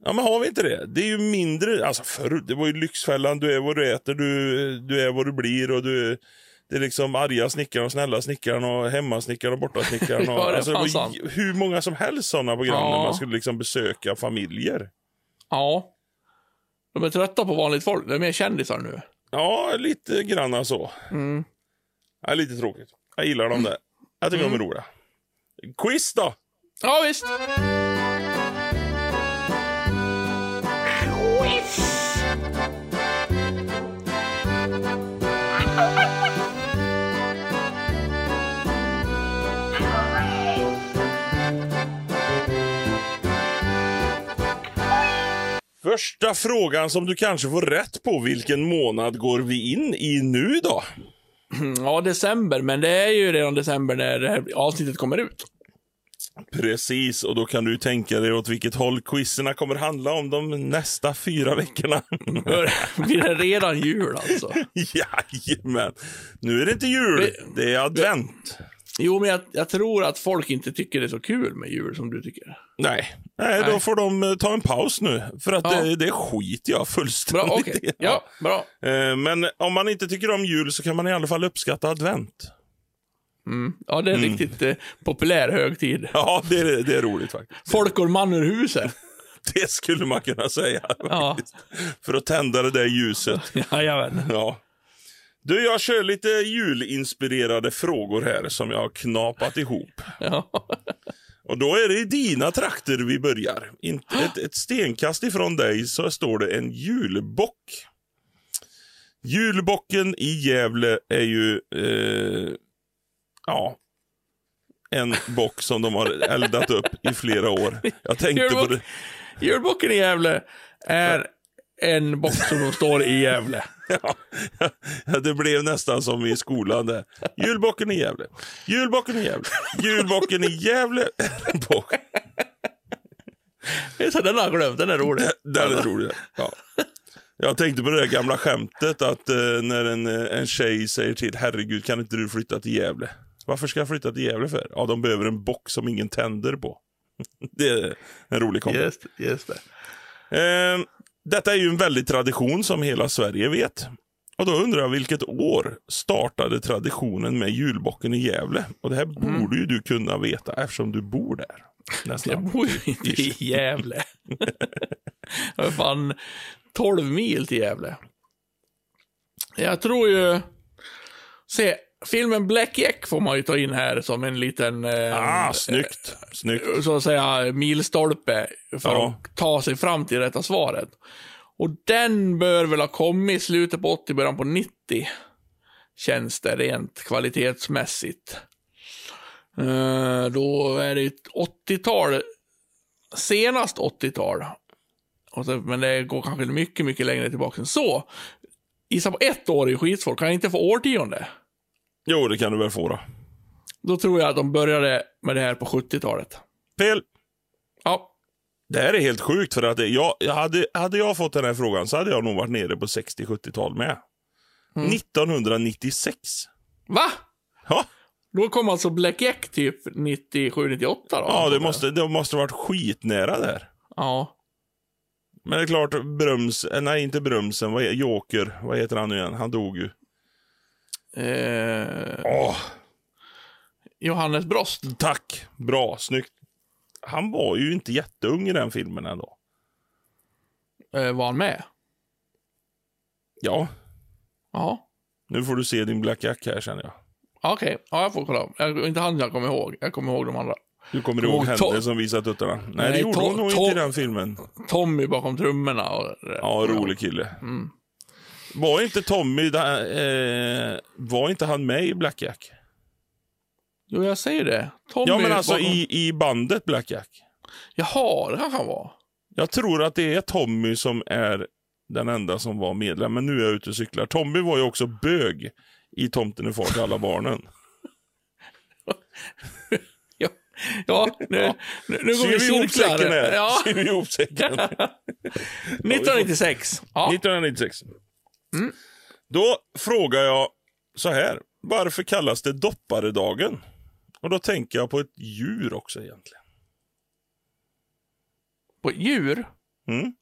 Speaker 1: Ja, men har vi inte det? Det är ju mindre, alltså förr, det var ju Lyxfällan, du är vad du äter, du, du är vad du blir och du det är liksom arga snickaren och snälla snickaren och hemmasnickaren och bortasnickaren. Och,
Speaker 2: Ja, det
Speaker 1: alltså, det var hur många som helst sådana program
Speaker 2: Ja.
Speaker 1: när man skulle liksom besöka familjer.
Speaker 2: Ja. De är trötta på vanligt folk. De är mer kändisar nu.
Speaker 1: Ja, lite grann så.
Speaker 2: Mm.
Speaker 1: Ja, lite tråkigt. Jag gillar dem där. Jag tycker
Speaker 2: Mm.
Speaker 1: de är roliga. Quiz då?
Speaker 2: Ja, visst.
Speaker 1: Första frågan som du kanske får rätt på. Vilken månad går vi in i nu då?
Speaker 2: Ja, december. Men det är ju redan december när det här avsnittet kommer ut.
Speaker 1: Precis, och då kan du tänka dig åt vilket håll quizerna kommer handla om de nästa fyra veckorna.
Speaker 2: Blir det redan jul alltså?
Speaker 1: Jajamän. Nu är det inte jul, det är advent.
Speaker 2: Jo, men jag, jag tror att folk inte tycker det är så kul med jul som du tycker.
Speaker 1: Nej. Nej, då får de eh, ta en paus nu. För att
Speaker 2: Ja.
Speaker 1: det, det skiter jag
Speaker 2: Bra,
Speaker 1: fullständigt
Speaker 2: okej.
Speaker 1: i.
Speaker 2: Ja, bra.
Speaker 1: Eh, Men om man inte tycker om jul så kan man i alla fall uppskatta advent.
Speaker 2: Mm. Ja, det är en riktigt eh, populär högtid.
Speaker 1: Ja, det är, det är roligt faktiskt.
Speaker 2: Folk går man ur huset.
Speaker 1: Det skulle man kunna säga.
Speaker 2: Ja.
Speaker 1: För att tända det där ljuset.
Speaker 2: Jajamän.
Speaker 1: Ja. Du, jag kör lite julinspirerade frågor här som jag har knapat ihop.
Speaker 2: Ja.
Speaker 1: Och då är det i dina trakter vi börjar. Inte ett, ett stenkast ifrån dig så står det en julbock. Julbocken i Gävle är ju, eh, ja, en bock som de har eldat upp i flera år. Jag tänkte på det.
Speaker 2: Julbocken i Gävle är en bock som de står i Gävle.
Speaker 1: Ja, det blev nästan som i skolan där. Julbocken i Gävle. Julbocken i Gävle. Julbocken i Gävle
Speaker 2: så den har jag glömt, den är rolig.
Speaker 1: Den är rolig. Ja. Jag tänkte på det där gamla skämtet att eh, när en, eh, en tjej säger till herregud kan inte du flytta till Gävle? Varför ska jag flytta till Gävle för? Ja, de behöver en bock som ingen tänder på. det är en rolig kommentar.
Speaker 2: Just, just det.
Speaker 1: Eh, detta är ju en väldig tradition som hela Sverige vet. Och då undrar jag vilket år startade traditionen med julbocken i Gävle? Och det här borde ju du kunna veta eftersom du bor där. Nästan.
Speaker 2: Jag bor ju inte i Gävle. Jag är fan 12 mil till Gävle. Jag tror ju... Se, filmen Black Jack får man ju ta in här som en liten... Eh,
Speaker 1: Ah, snyggt. Snyggt.
Speaker 2: så att säga milstolpe för
Speaker 1: Ja.
Speaker 2: att ta sig fram till rätta svaret. Och den bör väl ha kommit i slutet på 80, början på 90. Känns det rent kvalitetsmässigt. Eh, då är det ett 80-tal. Senast 80-tal. Och så, men det går kanske mycket, mycket längre tillbaka än så. Gissa på ett år i skitsvårt. Kan jag inte få årtionde?
Speaker 1: Jo, det kan du väl få då.
Speaker 2: Då tror jag att de började med det här på 70-talet.
Speaker 1: Fel.
Speaker 2: Ja,
Speaker 1: Det här är helt sjukt för att det, jag, jag hade, hade jag fått den här frågan så hade jag nog varit nere på 60-70-tal med.
Speaker 2: Mm.
Speaker 1: 1996.
Speaker 2: va?
Speaker 1: Ja,
Speaker 2: Då kom alltså Black Jack typ 97-98 då?
Speaker 1: ja det, måste, det måste varit skitnära där.
Speaker 2: Ja.
Speaker 1: Men det är klart, Bröms, nej inte Brömsen, vad Joker, vad heter han nu igen? Han dog ju.
Speaker 2: Eh,
Speaker 1: Åh,
Speaker 2: Johannes Brost.
Speaker 1: tack, bra, snyggt. Han var ju inte jätteung i den filmen ändå.
Speaker 2: Eh, var han med?
Speaker 1: Ja,
Speaker 2: Ja.
Speaker 1: nu får du se din Black Jack här känner jag.
Speaker 2: Okej, ja, jag får kolla. Jag, inte han jag kommer ihåg. Jag kommer ihåg de andra.
Speaker 1: Du kommer
Speaker 2: Kom
Speaker 1: ihåg henne som visade tuttarna? Nej,
Speaker 2: Nej,
Speaker 1: det gjorde hon nog inte i den filmen.
Speaker 2: Tommy bakom trummorna. Och,
Speaker 1: Ja, rolig kille.
Speaker 2: Mm.
Speaker 1: Var inte Tommy, där, eh, var inte han med i Black Jack?
Speaker 2: Jo, jag säger det. Tommy
Speaker 1: Ja, men alltså
Speaker 2: bakom...
Speaker 1: i, i bandet Black Jack.
Speaker 2: Jaha, det kanske han var.
Speaker 1: Jag tror att det är Tommy som är den enda som var medlem, men nu är jag ute och cyklar. Tommy var ju också bög i Tomten är far till alla barnen.
Speaker 2: Ja, ja nu, nu, nu går
Speaker 1: Syr
Speaker 2: vi
Speaker 1: ihop
Speaker 2: cirklar.
Speaker 1: säcken här?
Speaker 2: Ja,
Speaker 1: Syr vi ihop säcken?
Speaker 2: 1996. Ja.
Speaker 1: 1996.
Speaker 2: Mm.
Speaker 1: Då frågar jag så här. Varför kallas det dopparedagen? Och då tänker jag på ett djur också egentligen.
Speaker 2: På djur.
Speaker 1: Mm.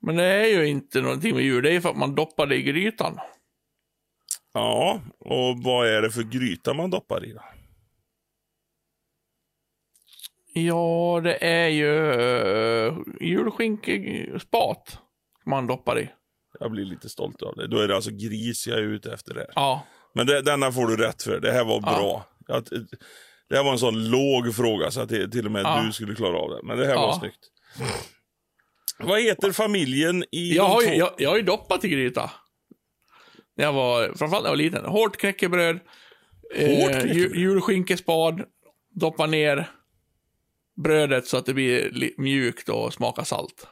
Speaker 2: Men det är ju inte någonting med djur. Det är ju för att man doppar det i grytan.
Speaker 1: Ja, och vad är det för gryta man doppar i då?
Speaker 2: Ja, det är ju uh, julskinkespat man doppar i.
Speaker 1: Jag blir lite stolt av det. Då är det alltså gris jag är ute efter där.
Speaker 2: Ja.
Speaker 1: Men det, denna får du rätt för. Det här var
Speaker 2: Ja.
Speaker 1: bra. Att, det här var en sån låg fråga så att det, till och med
Speaker 2: Ja.
Speaker 1: du skulle klara av det. Men det här var snyggt. Vad heter familjen i
Speaker 2: Jag har, ju, jag, jag har ju doppat i gryta. När jag var, framförallt när jag var liten. Hårt knäckebröd.
Speaker 1: Hårt
Speaker 2: Eh,
Speaker 1: knäckebröd?
Speaker 2: ju, julskinkespad. Doppa ner brödet så att det blir li- mjukt och smakar salt.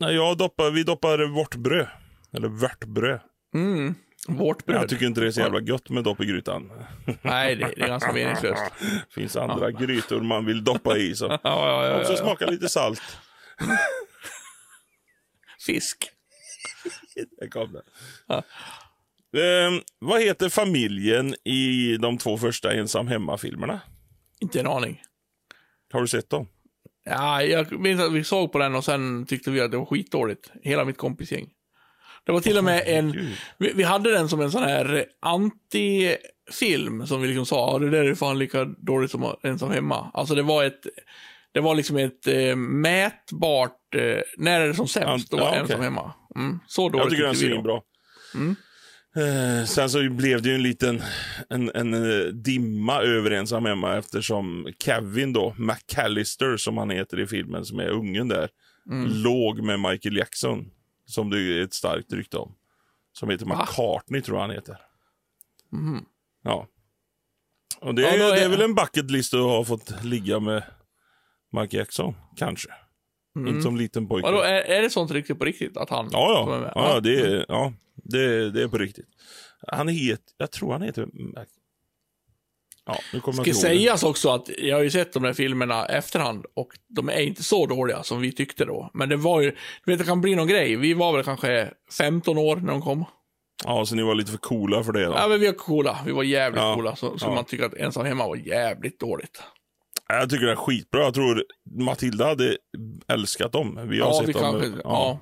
Speaker 1: Nej, jag doppar, vi doppar vårtbröd. Eller vörtbröd.
Speaker 2: Mm. Vårt bröd.
Speaker 1: Jag tycker inte det är så jävla gött med dopp i grytan.
Speaker 2: Nej, det, det är ganska meningslöst.
Speaker 1: Det finns andra grytor man vill doppa i som
Speaker 2: Ja, ja, ja,
Speaker 1: också
Speaker 2: ja, ja.
Speaker 1: smakar lite salt.
Speaker 2: Fisk.
Speaker 1: Där kom den.
Speaker 2: Ja.
Speaker 1: Ehm, vad heter familjen i de två första ensam hemma-filmerna?
Speaker 2: Inte en aning.
Speaker 1: Har du sett dem?
Speaker 2: Ja, jag minns att vi såg på den och sen tyckte vi att det var skitdåligt. Hela mitt kompisgäng. Det var till och med en... Vi, vi hade den som en sån här anti-film som vi liksom sa, "Ja, det där är fan lika dåligt som ensam hemma. Alltså det var ett... Det var liksom ett eh, mätbart... Eh, när är det som sämst? Då var
Speaker 1: ja,
Speaker 2: ensam
Speaker 1: okej.
Speaker 2: hemma. Mm, så dåligt
Speaker 1: Jag tycker den är svinbra.
Speaker 2: Mm.
Speaker 1: Eh, sen så blev det ju en liten en, en eh, dimma över ensam hemma eftersom Kevin då, McAllister som han heter i filmen, som är ungen där, låg med Michael Jackson. Som det är ett starkt rykte om. Som heter McCartney tror jag han heter. Ja. Och det,
Speaker 2: Ja,
Speaker 1: är,
Speaker 2: då är-
Speaker 1: det är väl en bucket list att ha fått ligga med Michael Jackson, kanske. Inte som liten pojke.
Speaker 2: Vadå, är, är det sånt riktigt på riktigt? Att han
Speaker 1: Ja,
Speaker 2: är
Speaker 1: ja.
Speaker 2: med?
Speaker 1: ja, det, är, ja det, det är på riktigt. Han heter, jag tror han heter... Ja, nu kommer
Speaker 2: Ska sägas också att jag har ju sett de här filmerna efterhand och de är inte så dåliga som vi tyckte då. Men det var ju, du vet det kan bli någon grej. Vi var väl kanske 15 år när de kom.
Speaker 1: Ja, så ni var lite för coola för det då.
Speaker 2: Ja, men vi var coola. Vi var jävligt
Speaker 1: Ja,
Speaker 2: coola. Så, så
Speaker 1: ja.
Speaker 2: man tycker att ensam hemma var jävligt dåligt.
Speaker 1: Jag tycker det är skitbra. Jag tror Matilda hade älskat dem. Vi har
Speaker 2: Ja,
Speaker 1: sett
Speaker 2: vi
Speaker 1: dem.
Speaker 2: kanske, ja.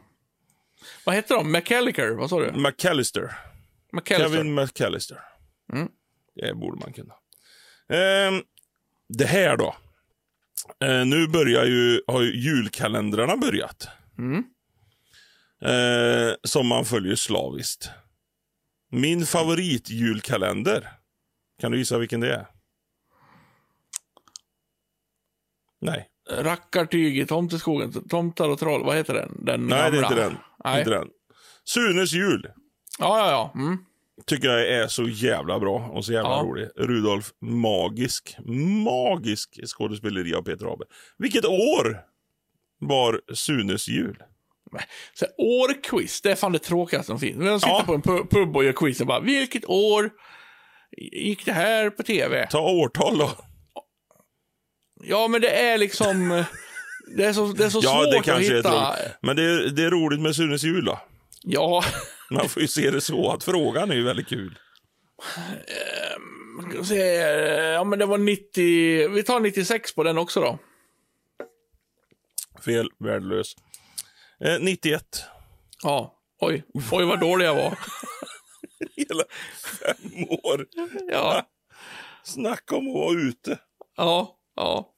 Speaker 2: Vad hette de? McCallicker? Vad sa du?
Speaker 1: McAllister.
Speaker 2: McCallister?
Speaker 1: Kevin McAllister.
Speaker 2: Mm.
Speaker 1: Det borde man kunna. Ehm, det här då. Eh, nu börjar ju, har ju julkalendrarna börjat.
Speaker 2: Mm.
Speaker 1: Eh, som man följer slaviskt. Min favoritjulkalender. Kan du gissa vilken det är? Nej.
Speaker 2: Rackartyg i Tomteskogen. Tomtar och troll. Vad heter den? den
Speaker 1: Nej, det är
Speaker 2: gamla?
Speaker 1: inte den.
Speaker 2: Nej.
Speaker 1: Inte den. Sunes jul.
Speaker 2: Ja, ja, ja. Mm.
Speaker 1: Tycker jag är så jävla bra och så jävla
Speaker 2: Ja.
Speaker 1: rolig. Rudolf, magisk, magisk skådespeleri av Peter Haber. Vilket år var Sunes jul?
Speaker 2: Så här, årquiz, det är fan det tråkigaste som finns. Man sitter
Speaker 1: Ja.
Speaker 2: på en pu- pub och gör quiz och bara, vilket år gick det här på tv?
Speaker 1: Ta årtal då.
Speaker 2: Ja, men det är liksom... Det är så, det är så
Speaker 1: Ja,
Speaker 2: svårt
Speaker 1: det
Speaker 2: att
Speaker 1: kanske är
Speaker 2: hitta...
Speaker 1: tråkigt. Men det är, det är roligt med Sunes jul då.
Speaker 2: Ja,
Speaker 1: Man får ju se det så att frågan är ju väldigt kul.
Speaker 2: ja men det var 90... Vi tar 96 på den också då.
Speaker 1: Fel, värdelös. Eh, 91.
Speaker 2: Ja, oj. Oj, vad dålig jag var.
Speaker 1: Hela fem år.
Speaker 2: Ja,
Speaker 1: Snacka om att vara ute.
Speaker 2: ja, ja.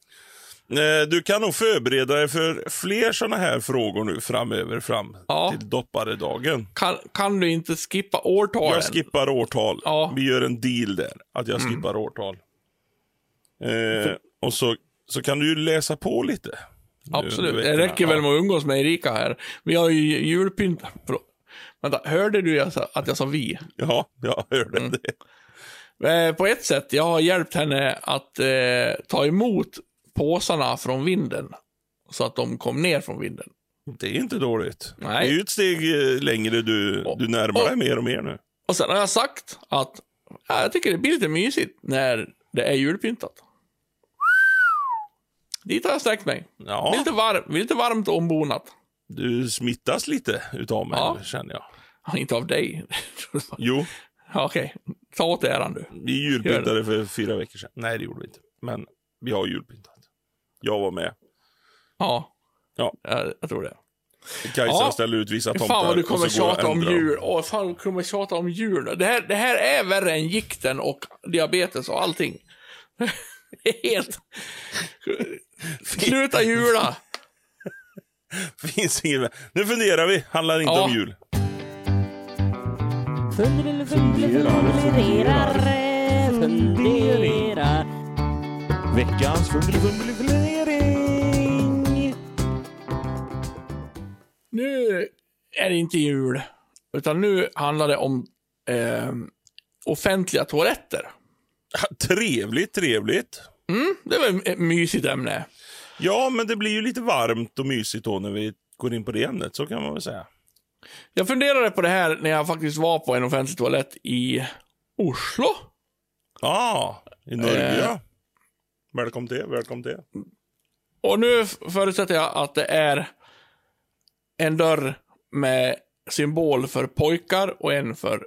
Speaker 1: Eh, Du kan nog förbereda dig för fler såna här frågor nu framöver fram
Speaker 2: Ja.
Speaker 1: till dopparedagen.
Speaker 2: Kan, kan du inte skippa årtalen?
Speaker 1: Jag skippar årtal.
Speaker 2: Ja. Mm.
Speaker 1: Vi gör en deal där, att jag skippar årtal. Eh, och så, så kan du ju läsa på lite.
Speaker 2: Absolut. Det räcker väl med att umgås med Erika här. Vi har ju julpynt... Vänta, hörde du att jag sa vi?
Speaker 1: Ja, jag hörde
Speaker 2: Mm.
Speaker 1: det.
Speaker 2: Eh, på ett sätt, jag har hjälpt henne att eh, ta emot påsarna från vinden. Så att de kom ner från vinden.
Speaker 1: Det är inte dåligt.
Speaker 2: Nej.
Speaker 1: Det är ju ett steg eh, längre du,
Speaker 2: Och-
Speaker 1: du närmar
Speaker 2: och-
Speaker 1: dig mer och mer nu.
Speaker 2: Och sen har jag sagt att ja, jag tycker det blir lite mysigt när det är julpyntat. Dit har jag sträckt mig. Det är
Speaker 1: Ja,
Speaker 2: lite, varm, det är lite varmt och ombonat.
Speaker 1: du smittas lite utav mig,
Speaker 2: Ja.
Speaker 1: känner jag.
Speaker 2: Ja, Inte av dig.
Speaker 1: Jo,
Speaker 2: Ja, Okej, ta åt äran du.
Speaker 1: vi julpyntade för fyra veckor sedan. Nej, det gjorde vi inte. Men vi har julpyntat. Jag var med.
Speaker 2: Ja,
Speaker 1: Ja.
Speaker 2: jag, jag tror det.
Speaker 1: Kajsa
Speaker 2: Ja.
Speaker 1: ställde ut vissa tomtar.
Speaker 2: Fan vad du kommer tjata om djur. Åh, fan du kommer tjata om djur. Det här, det här är värre än gikten och diabetes och allting. Det är helt... Sluta jula!
Speaker 1: Finns inget Nu funderar vi. Handlar inte
Speaker 2: Ja.
Speaker 1: om jul.
Speaker 3: Funderar, funderar, funderar.
Speaker 4: Veckans fundering.
Speaker 2: Nu är det inte jul, utan nu handlar det om eh, offentliga toaletter.
Speaker 1: Trevligt, trevligt.
Speaker 2: Mm, det är väl ett mysigt ämne.
Speaker 1: Ja, men det blir ju lite varmt och mysigt då när vi går in på det ämnet. Så kan man väl säga.
Speaker 2: Jag funderade på det här när jag faktiskt var på en offentlig toalett i Oslo.
Speaker 1: Ja, i Norge
Speaker 2: Eh.
Speaker 1: Välkommen till, välkommen till.
Speaker 2: Och nu förutsätter jag att det är en dörr med symbol för pojkar och en för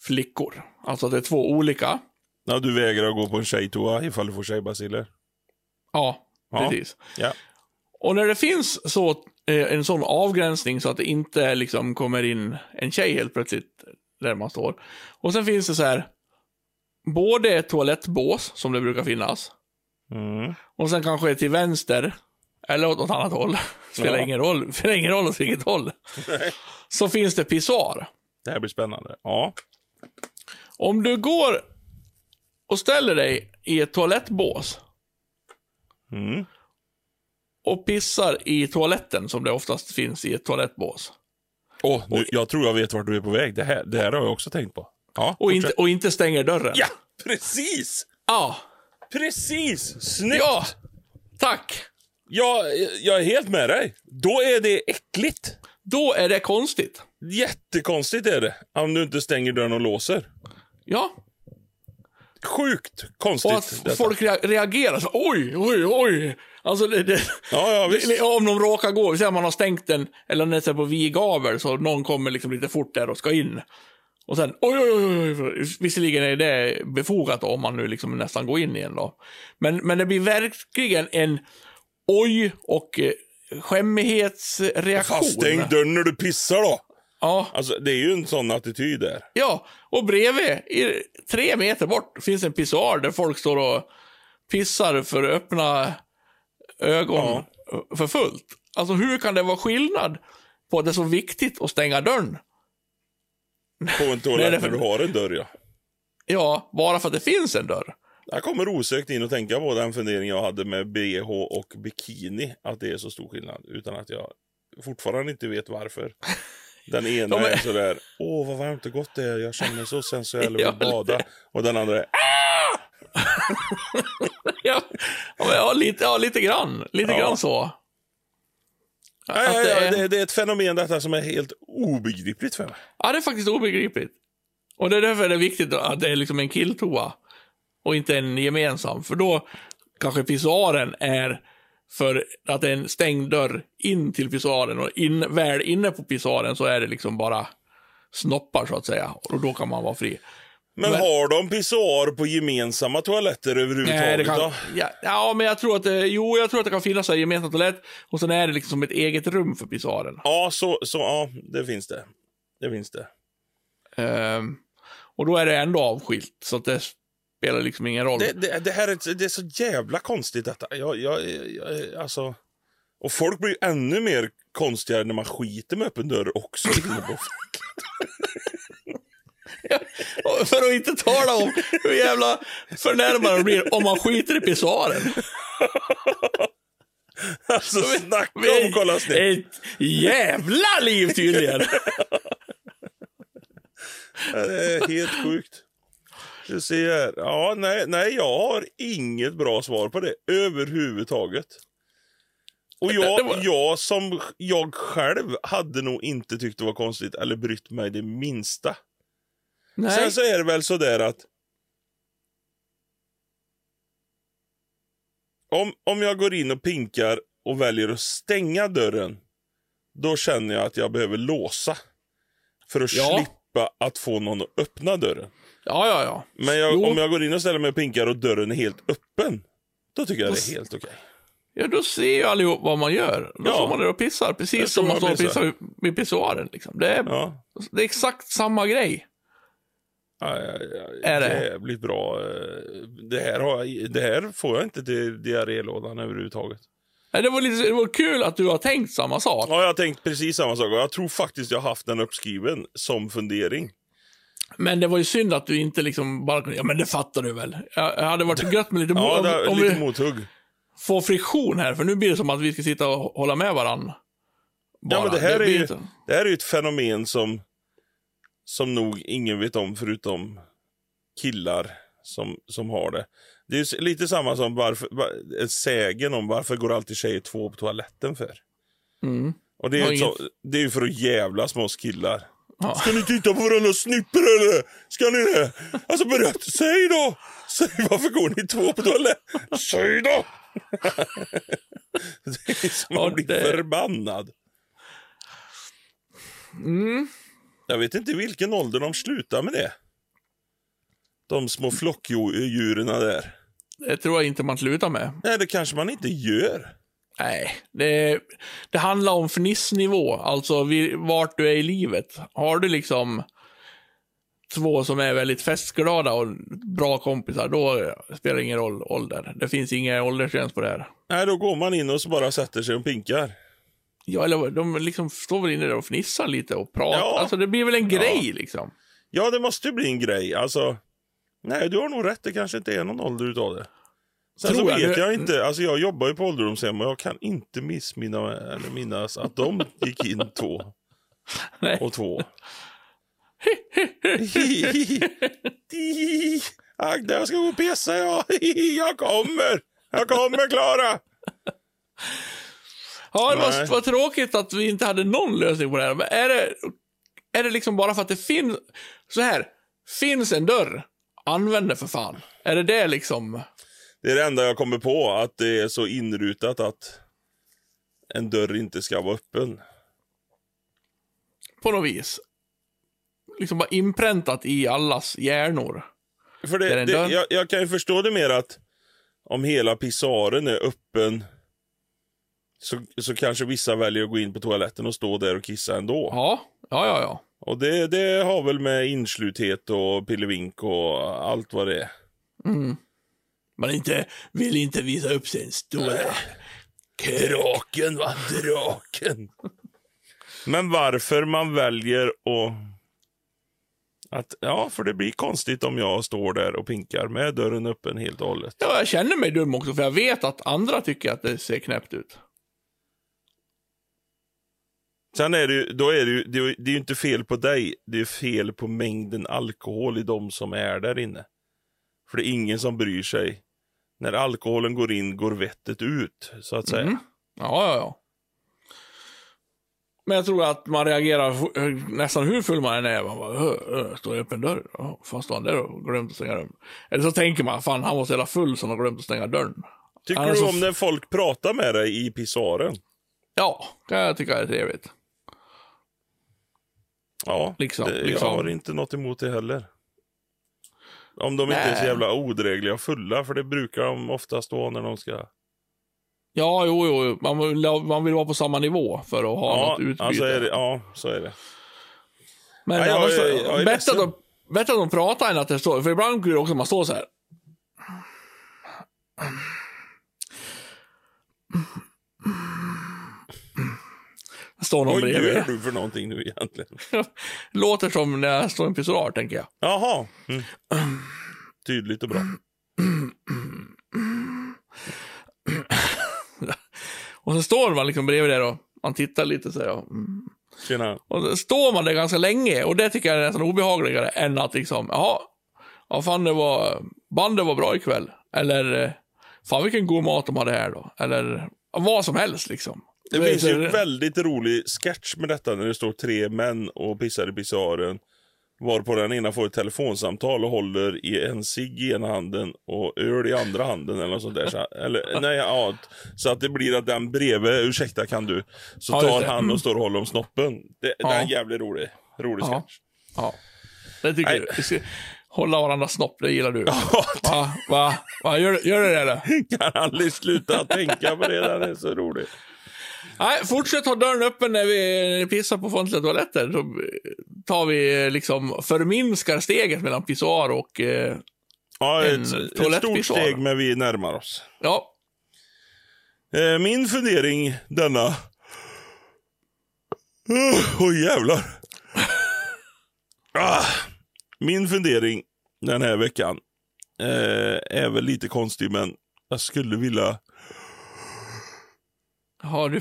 Speaker 2: flickor. Alltså det är två olika.
Speaker 1: Ja, du vägrar gå på en tjejtoa ifall du får tjejbaciller.
Speaker 2: Ja,
Speaker 1: Ja.
Speaker 2: precis.
Speaker 1: Ja.
Speaker 2: Och när det finns så, eh, en sån avgränsning så att det inte liksom kommer in en tjej helt plötsligt där man står. Och sen finns det så här, både ett toalettbås som det brukar finnas.
Speaker 1: Mm.
Speaker 2: Och sen kanske till vänster, eller åt något annat håll. Spelar
Speaker 1: Ja.
Speaker 2: ingen roll, spelar ingen roll åt vilket håll. Så finns det pissoar.
Speaker 1: Det här blir spännande. Ja.
Speaker 2: Om du går och ställer dig i ett toalettbås
Speaker 1: Mm.
Speaker 2: och pissar i toaletten, som det oftast finns i ett toalettbås,
Speaker 1: Åh, nu, jag tror jag vet vart du är på väg. Det här, det här har jag också tänkt på. Ja,
Speaker 2: och inte, och inte stänger dörren.
Speaker 1: Ja, precis!
Speaker 2: Ja.
Speaker 1: Precis! Snyggt!
Speaker 2: Ja. Tack.
Speaker 1: Jag, jag är helt med dig. Då är det äckligt.
Speaker 2: Då är det konstigt.
Speaker 1: Jättekonstigt är det. Om du inte stänger dörren och låser.
Speaker 2: Ja.
Speaker 1: Sjukt konstigt.
Speaker 2: Och att
Speaker 1: detta.
Speaker 2: folk rea- reagerar så oj, oj, oj. Alltså det, det,
Speaker 1: Ja, ja, visst.
Speaker 2: om de råkar gå, att man har stängt den, eller det är på vid gavel, så någon kommer liksom lite fort där och ska in. Och sen, oj, oj, oj, oj. Visserligen är det befogat om man nu liksom nästan går in igen då. Men, men det blir verkligen en oj och eh, skämmighetsreaktion.
Speaker 1: Fast stäng dörren när du pissar då.
Speaker 2: Ja,
Speaker 1: Alltså, det är ju en sån attityd där.
Speaker 2: ja, och bredvid, i, tre meter bort, finns en pissoar där folk står och pissar för öppna ögon för fullt. Alltså hur kan det vara skillnad på att det är så viktigt att stänga dörren?
Speaker 1: På en
Speaker 2: Nej,
Speaker 1: toalett
Speaker 2: är för-
Speaker 1: när du har en dörr, ja.
Speaker 2: Ja, bara för att det finns en dörr.
Speaker 1: Jag kommer osökt in och tänka på den fundering jag hade med bh och bikini. Att det är så stor skillnad. Utan att jag fortfarande inte vet varför. Den ena
Speaker 2: Ja, men-
Speaker 1: är sådär, åh vad varmt och gott det är, jag känner mig så sensuell och vill bada. Och den andra är,
Speaker 2: Ja, ja, men ja, lite, ja lite grann. Lite
Speaker 1: Ja.
Speaker 2: grann så.
Speaker 1: Ja, ja,
Speaker 2: det är-
Speaker 1: det, det är ett fenomen detta som är helt obegripligt för mig.
Speaker 2: Ja, det är faktiskt obegripligt. Och det är därför det är viktigt att det är liksom en killtoa och inte en gemensam. För då kanske pissoaren är för att det är en stängd dörr in till pissoaren och in, väl inne på pissoaren så är det liksom bara snoppar så att säga. Och då kan man vara fri.
Speaker 1: Men,
Speaker 2: Men-
Speaker 1: har de pissoar på gemensamma toaletter överhuvudtaget
Speaker 2: Nej, det kan,
Speaker 1: då?
Speaker 2: ja, ja, men jag tror att jo, jag tror att det kan finnas en gemensam toalett och sen är det liksom ett eget rum för pissoaren.
Speaker 1: Ja, så, så, ja, det finns det. Det finns det.
Speaker 2: Ehm, och då är det ändå avskilt, så att det spelar liksom ingen roll.
Speaker 1: Det, det, det här är, det är så jävla konstigt detta. Jag, jag, jag, alltså... Och folk blir ännu mer konstiga när man skiter med öppen dörr också. inne på-
Speaker 2: Och För att inte tala om hur jävla förnärmande det blir om man skiter i pissoaren.
Speaker 1: alltså snacka om kolla snett.
Speaker 2: Ett jävla liv tydligen.
Speaker 1: Det är helt sjukt. Du ser. Ja, nej, nej, jag har inget bra svar på det överhuvudtaget. Och jag, jag som jag själv hade nog inte tyckt det var konstigt eller brytt mig det minsta.
Speaker 2: Nej.
Speaker 1: Sen så är det väl så där att om, om jag går in och pinkar och väljer att stänga dörren, då känner jag att jag behöver låsa. För att
Speaker 2: Ja.
Speaker 1: slippa att få någon att öppna dörren.
Speaker 2: Ja, ja, ja.
Speaker 1: Men jag, om jag går in och ställer mig och pinkar och dörren är helt öppen, då tycker jag
Speaker 2: Då
Speaker 1: det är helt okej.
Speaker 2: Ja, då ser ju allihop vad man gör. Då
Speaker 1: Ja.
Speaker 2: står man där och pissar, precis som man står och
Speaker 1: pissar.
Speaker 2: vid pissoaren. Liksom. Det, är,
Speaker 1: Ja.
Speaker 2: det är exakt samma grej. Är det?
Speaker 1: Jävligt bra. eh, Det här, har jag, det här får jag inte till diarrélådan överhuvudtaget.
Speaker 2: Nej, Det var, lite, det var kul att du har tänkt samma sak.
Speaker 1: Ja, jag har tänkt precis samma sak jag tror faktiskt jag har haft den uppskriven som fundering.
Speaker 2: Men det var ju synd att du inte liksom bara kunde, ja men det fattar du väl. Jag, jag hade varit gött med lite,
Speaker 1: Ja,
Speaker 2: om,
Speaker 1: det är
Speaker 2: om
Speaker 1: lite mothugg.
Speaker 2: får friktion här, för nu blir det som att vi ska sitta och hålla med varandra.
Speaker 1: Ja, men det här, är
Speaker 2: blir
Speaker 1: ju, det här är ju ett fenomen som, som nog ingen vet om förutom killar som, som har det. Det är lite samma som varför, va- sägen om varför går alltid tjejer två på toaletten för.
Speaker 2: Mm.
Speaker 1: Och det är,
Speaker 2: Ja,
Speaker 1: så, det är ju för att jävlas med oss killar.
Speaker 2: Ja.
Speaker 1: Ska ni titta på varandra snipper eller? Ska ni det? Alltså berätta, säg då! Säg varför går ni två på toaletten? Säg då! det är som
Speaker 2: Ja,
Speaker 1: att bli
Speaker 2: det-
Speaker 1: förbannad.
Speaker 2: Mm.
Speaker 1: Jag vet inte vilken ålder de slutar med det. De små flockdjuren där.
Speaker 2: Det tror jag inte man slutar med.
Speaker 1: Nej, det kanske man inte gör.
Speaker 2: Nej, det, det handlar om fnissnivå, alltså vid, vart du är i livet. Har du liksom två som är väldigt festglada och bra kompisar, då spelar det ingen roll ålder. Det finns inga åldersgräns på det här.
Speaker 1: Nej, då går man in och bara sätter sig och pinkar.
Speaker 2: Ja, eller de liksom står väl inne där och fnissar lite och pratar.
Speaker 1: Ja.
Speaker 2: Alltså det blir väl en grej liksom.
Speaker 1: Ja, det måste ju bli en grej. Alltså, nej, du har nog rätt. Det kanske inte är någon ålder utav det. Sen
Speaker 2: Tror
Speaker 1: så
Speaker 2: jag.
Speaker 1: vet
Speaker 2: Det-
Speaker 1: jag inte. Alltså, jag jobbar ju på ålderdomshem och jag kan inte missminna eller minnas att de gick in två
Speaker 2: Nej.
Speaker 1: och två. Agda, jag ska gå och pissa, ja. Jag kommer. Jag kommer, Klara.
Speaker 2: Ja, det var, var tråkigt att vi inte hade någon lösning på det här. Men är det, är det liksom bara för att det finns... Så här, finns en dörr, använd den för fan. Är det det liksom...
Speaker 1: Det är det enda jag kommer på, att det är så inrutat att en dörr inte ska vara öppen.
Speaker 2: På något vis. Liksom bara inpräntat i allas hjärnor.
Speaker 1: För
Speaker 2: det
Speaker 1: det, jag, jag kan ju förstå det mer att om hela pissoaren är öppen så, så kanske vissa väljer att gå in på toaletten och stå där och kissa ändå.
Speaker 2: Ja, ja, ja. ja.
Speaker 1: Och det, det har väl med insluthet och pillevink och allt vad det är.
Speaker 2: Man inte, vill inte visa upp sin stora...
Speaker 1: Draken va, draken. Men varför man väljer att... att... Ja, för det blir konstigt om jag står där och pinkar med dörren öppen helt och hållet.
Speaker 2: Ja, jag känner mig dum också, för jag vet att andra tycker att det ser knäppt ut.
Speaker 1: Sen är det ju, då är det ju, det det är ju inte fel på dig, det är fel på mängden alkohol i de som är där inne. För det är ingen som bryr sig. När alkoholen går in går vettet ut, så att säga.
Speaker 2: Mm. Ja, ja, ja. Men jag tror att man reagerar nästan hur full man än är. Man bara, "Ö, ö, står det öppen dörr? Ja, fan står han där och glömt att stänga dörren? Eller så tänker man, fan han måste hela full som har glömt att stänga dörren.
Speaker 1: Tycker
Speaker 2: Alltså,
Speaker 1: du om när folk pratar med dig i pissoaren?
Speaker 2: Ja, kan jag tycka är trevligt.
Speaker 1: Ja,
Speaker 2: Liksom,
Speaker 1: det,
Speaker 2: liksom.
Speaker 1: jag har inte något emot det heller. Om de inte är så jävla odrägliga och fulla, för det brukar de oftast vara när de ska...
Speaker 2: Ja, jo, jo. Man, vill, man vill vara på samma nivå för att ha
Speaker 1: Ja,
Speaker 2: något utbyte.
Speaker 1: alltså är det, ja, så är det.
Speaker 2: Men
Speaker 1: Nej, jag-
Speaker 2: annars,
Speaker 1: jag- jag är
Speaker 2: bättre, att de, bättre att de pratar än att det står. För ibland blir det också man står så här. Står någon
Speaker 1: Vad
Speaker 2: bredvid.
Speaker 1: gör du för någonting nu egentligen?
Speaker 2: Låter som när jag står i en pissoar, tänker jag.
Speaker 1: Jaha. Mm. Tydligt och bra.
Speaker 2: Och så står man liksom bredvid där och man tittar lite så här. Och.
Speaker 1: Tjena.
Speaker 2: och så står man där ganska länge och det tycker jag är nästan obehagligare än att liksom, jaha, ja fan det var, bandet var bra ikväll. Eller, eh, fan vilken god mat de hade här då. Eller vad som helst liksom.
Speaker 1: Det finns ju en väldigt rolig sketch med detta när det står tre män och pissar i pissoaren. Varpå den ena får ett telefonsamtal och håller i en cigg i ena handen och öl i andra handen eller något sånt där. Så, eller, nej, ja, så att det blir att den bredvid, ursäkta kan du, så
Speaker 2: Ja,
Speaker 1: tar han och står och håller om snoppen. Det,
Speaker 2: Ja.
Speaker 1: Det är jävligt rolig, rolig
Speaker 2: Ja.
Speaker 1: sketch.
Speaker 2: Ja, det tycker
Speaker 1: Nej.
Speaker 2: du. Hålla varandra snopp, det gillar du. Va? Va? Va? Gör, gör det eller?
Speaker 1: kan aldrig sluta tänka på det, den är så rolig.
Speaker 2: Nej, fortsätt ha dörren öppen när vi pissar på offentliga toaletter. Då tar vi liksom, förminskar steget mellan pissoar och, eh,
Speaker 1: Ja,
Speaker 2: En
Speaker 1: ett, ett stort steg men vi närmar oss.
Speaker 2: ja.
Speaker 1: Eh, min fundering denna... Åh oh, jävlar. Ah, min fundering den här veckan eh, är väl lite konstig men jag skulle vilja...
Speaker 2: Har du,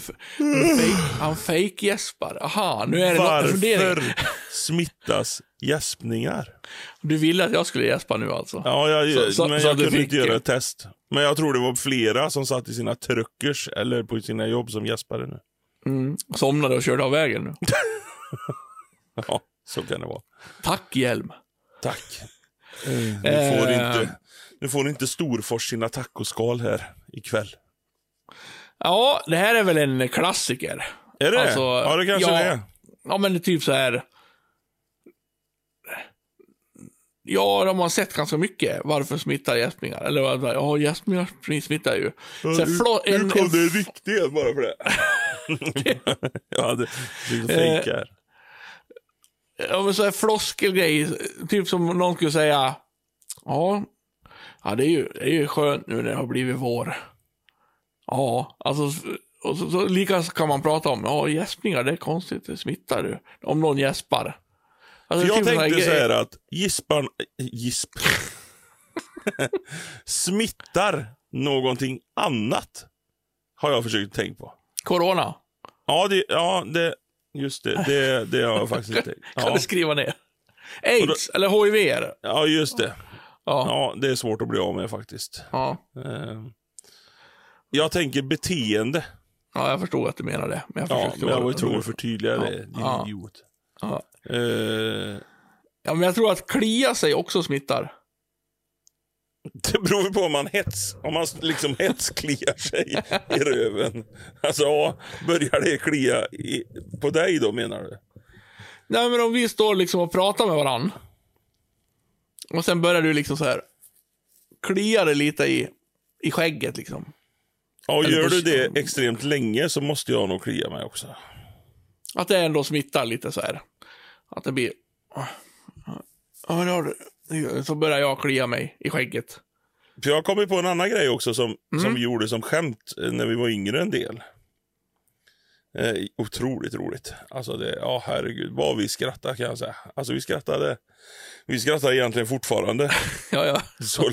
Speaker 2: han fake gäspar. Aha, nu är det något
Speaker 1: Varför smittas gäspningar?
Speaker 2: Du ville att jag skulle gäspa nu alltså?
Speaker 1: Ja, jag,
Speaker 2: Så- så-
Speaker 1: men
Speaker 2: så
Speaker 1: jag
Speaker 2: att du
Speaker 1: kunde
Speaker 2: fick-
Speaker 1: inte göra ett test. Men jag tror det var flera som satt i sina truckers eller på sina jobb som gäspade nu.
Speaker 2: Mm. Somnade och körde av vägen nu.
Speaker 1: Ja, så kan det vara.
Speaker 2: Tack hjälm.
Speaker 1: Tack. Nu får,
Speaker 2: Eh.
Speaker 1: inte, nu får inte Storfors sina tacoskal här ikväll.
Speaker 2: Ja, det här är väl en klassiker.
Speaker 1: Är det
Speaker 2: Alltså,
Speaker 1: Ja, det kanske
Speaker 2: ja.
Speaker 1: det är.
Speaker 2: Ja, men det är typ så här. Ja, de har sett ganska mycket. Varför smittar gäspningar? Eller vad- ja, gäspningar smittar ju. Så här, flå-
Speaker 1: Nu
Speaker 2: en,
Speaker 1: kom
Speaker 2: en,
Speaker 1: det en riktig en bara för det. jag hade fejk här.
Speaker 2: ja, men så här floskelgrej. Typ som någon skulle säga. Ja, ja det, är ju, det är ju skönt nu när det har blivit vår. Ja, alltså. Och så, så lika kan man prata om, ja gäspningar det är konstigt, det smittar ju. Om någon gäspar. Alltså,
Speaker 1: jag
Speaker 2: typ
Speaker 1: tänkte så här att gispan... Gisp... smittar någonting annat. Har jag försökt tänka på.
Speaker 2: Corona.
Speaker 1: Ja, det, ja det, just det. Det, det har jag faktiskt tänkt.
Speaker 2: Kan
Speaker 1: Ja,
Speaker 2: du skriva ner? Aids, eller HIV
Speaker 1: ja, just det.
Speaker 2: Ja.
Speaker 1: Ja, det är svårt att bli av med faktiskt.
Speaker 2: Ja.
Speaker 1: Eh, Jag tänker beteende.
Speaker 2: ja, jag förstod att du menade det. Men jag
Speaker 1: Ja, men jag var tvungen att förtydliga det. Din
Speaker 2: Ja.
Speaker 1: idiot.
Speaker 2: Ja.
Speaker 1: Eh,
Speaker 2: ja, men jag tror att klia sig också smittar.
Speaker 1: Det beror på om man hets, om man liksom hetskliar sig i röven. Alltså, ja, börjar det klia i, på dig då menar du?
Speaker 2: Nej, men om vi står liksom och pratar med varann. Och sen börjar du liksom så här klia dig lite i, i skägget liksom.
Speaker 1: Ja,
Speaker 2: Eller
Speaker 1: gör
Speaker 2: på-
Speaker 1: du det extremt länge så måste jag nog klia mig också.
Speaker 2: Att det ändå smittar lite så här. Att det blir... Ja, det har du. Så börjar jag klia mig i skägget.
Speaker 1: För jag kom ju på en annan grej också som,
Speaker 2: Mm.
Speaker 1: som vi gjorde som skämt eh, när vi var yngre en del. Eh, otroligt roligt. Alltså det, ja herregud, vad vi skrattade kan jag säga. Alltså vi skrattade, vi skrattar egentligen fortfarande.
Speaker 2: Ja, ja.
Speaker 1: Så,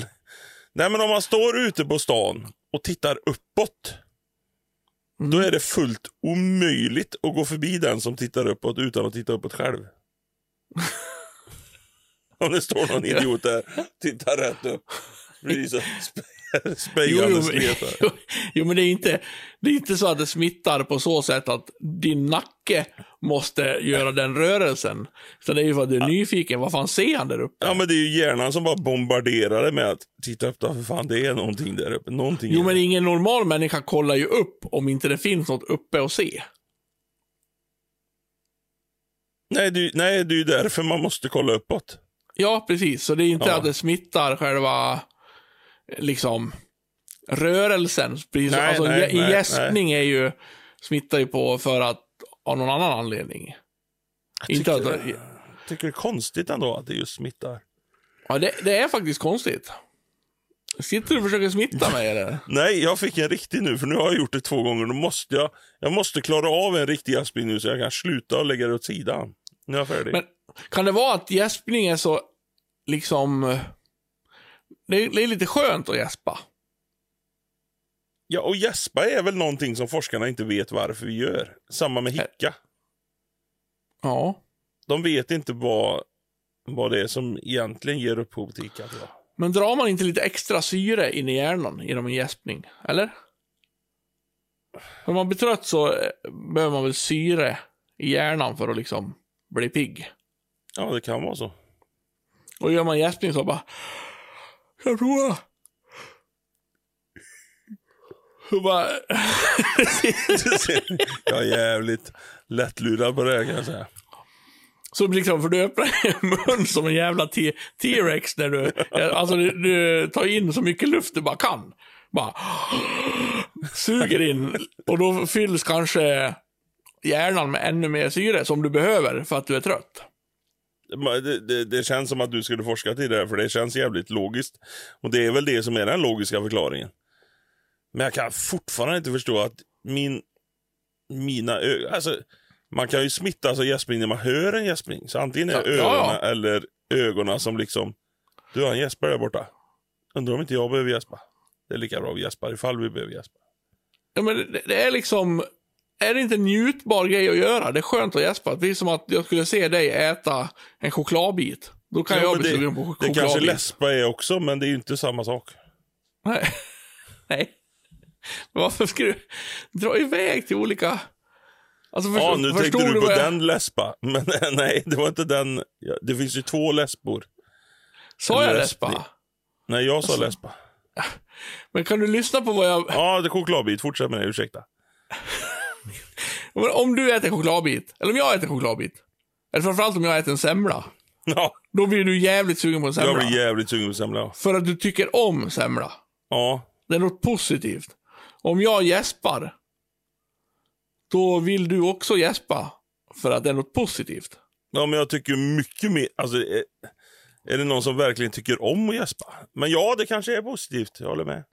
Speaker 1: nej men om man står ute på stan och tittar uppåt.
Speaker 2: Mm.
Speaker 1: Då är det fullt omöjligt att gå förbi den som tittar uppåt utan att titta uppåt själv. om det står någon idiot där, tittar rätt upp. Blir så spejande
Speaker 2: jo,
Speaker 1: skletar.
Speaker 2: jo, jo, men det är, inte, det är inte så att det smittar på så sätt att din nacke måste göra den rörelsen. Så det är ju för att du är nyfiken. Vad fan ser han där uppe?
Speaker 1: Ja men det är ju hjärnan som bara bombarderar det med att titta upp då, för fan det är någonting där uppe. Någonting
Speaker 2: Jo, men ingen normal människa kollar ju upp om inte det finns något uppe att se.
Speaker 1: nej, det, nej, det är ju därför man måste kolla uppåt.
Speaker 2: Ja, precis. Så det är inte
Speaker 1: Ja.
Speaker 2: att det smittar själva liksom rörelsen. Precis.
Speaker 1: Nej,
Speaker 2: alltså,
Speaker 1: nej, nej,
Speaker 2: gäspning är ju smittar ju på för att av någon annan anledning. Inte att,
Speaker 1: tycker, jag tycker det är konstigt ändå att det just smittar.
Speaker 2: ja, det, det är faktiskt konstigt. Sitter du och försöker smitta mig eller?
Speaker 1: Nej, jag fick en riktig nu, för nu har jag gjort det två gånger. Då måste jag, jag måste klara av en riktig gäspning nu så jag kan sluta och lägga det åt sidan. Nu är jag färdig.
Speaker 2: Men kan det vara att gäspning är så, liksom... Det är, det är lite skönt att gäspa.
Speaker 1: Ja, och gäspa är väl någonting som forskarna inte vet varför vi gör. Samma med hicka.
Speaker 2: Ja.
Speaker 1: De vet inte vad, vad det är som egentligen ger upphov till hicka.
Speaker 2: Men drar man inte lite extra syre in i hjärnan genom en gäspning? Eller? När man blir trött så eh, behöver man väl syre i hjärnan för att liksom bli pigg.
Speaker 1: Ja, det kan vara så.
Speaker 2: Och gör man gäspning så bara... Jag tror Så bara...
Speaker 1: jag är jävligt lättlurad på det kan jag säga.
Speaker 2: Så liksom, för du öppnar mun som en jävla T-rex när du, alltså du, du tar in så mycket luft du bara kan. Bara suger in och då fylls kanske hjärnan med ännu mer syre som du behöver för att du är trött.
Speaker 1: Det, det, det känns som att du skulle forska till det här, för det känns jävligt logiskt. Och det är väl det som är den logiska förklaringen. Men jag kan fortfarande inte förstå att min, mina ögon... Alltså, man kan ju smittas av gäspning när man hör en gäspning. Så antingen är
Speaker 2: Ja,
Speaker 1: det
Speaker 2: ja,
Speaker 1: öronen
Speaker 2: ja.
Speaker 1: eller ögonen som liksom... Du har en gäspare där borta. Undrar om inte jag behöver gäspa. Det är lika bra vi gäspar ifall vi behöver gäspa.
Speaker 2: Ja, men det, det är liksom, är det inte en njutbar grej att göra? Det är skönt att gäspa. Det är som att jag skulle se dig äta en chokladbit. Då kan
Speaker 1: Ja,
Speaker 2: jag bli
Speaker 1: det,
Speaker 2: sugen på
Speaker 1: det
Speaker 2: chokladbit.
Speaker 1: kanske läspa är också, men det är ju inte samma sak.
Speaker 2: Nej. Nej. Varför ska du dra iväg till olika... Alltså,
Speaker 1: Ja,
Speaker 2: förstår-
Speaker 1: nu
Speaker 2: förstår
Speaker 1: tänkte du på
Speaker 2: vad jag-
Speaker 1: den läspa. Men nej, det var inte den. Ja, Det finns ju två läspor.
Speaker 2: Sa jag läspa?
Speaker 1: Nej, jag sa
Speaker 2: Alltså-
Speaker 1: läspa.
Speaker 2: Men kan du lyssna på vad jag...
Speaker 1: Ja, det är chokladbit. Fortsätt med det, ursäkta.
Speaker 2: Om du äter chokladbit, eller om jag äter chokladbit, eller framförallt om jag äter en semla,
Speaker 1: Ja,
Speaker 2: då blir du jävligt sugen på en semla.
Speaker 1: jag blir jävligt sugen på semla.
Speaker 2: För att du tycker om semla.
Speaker 1: Ja,
Speaker 2: Det är något positivt. Om jag gäspar, då vill du också gäspa för att det är något positivt.
Speaker 1: ja men jag tycker mycket mer... Alltså, är, är det någon som verkligen tycker om att gäspa? Men ja, det kanske är positivt. Jag håller med.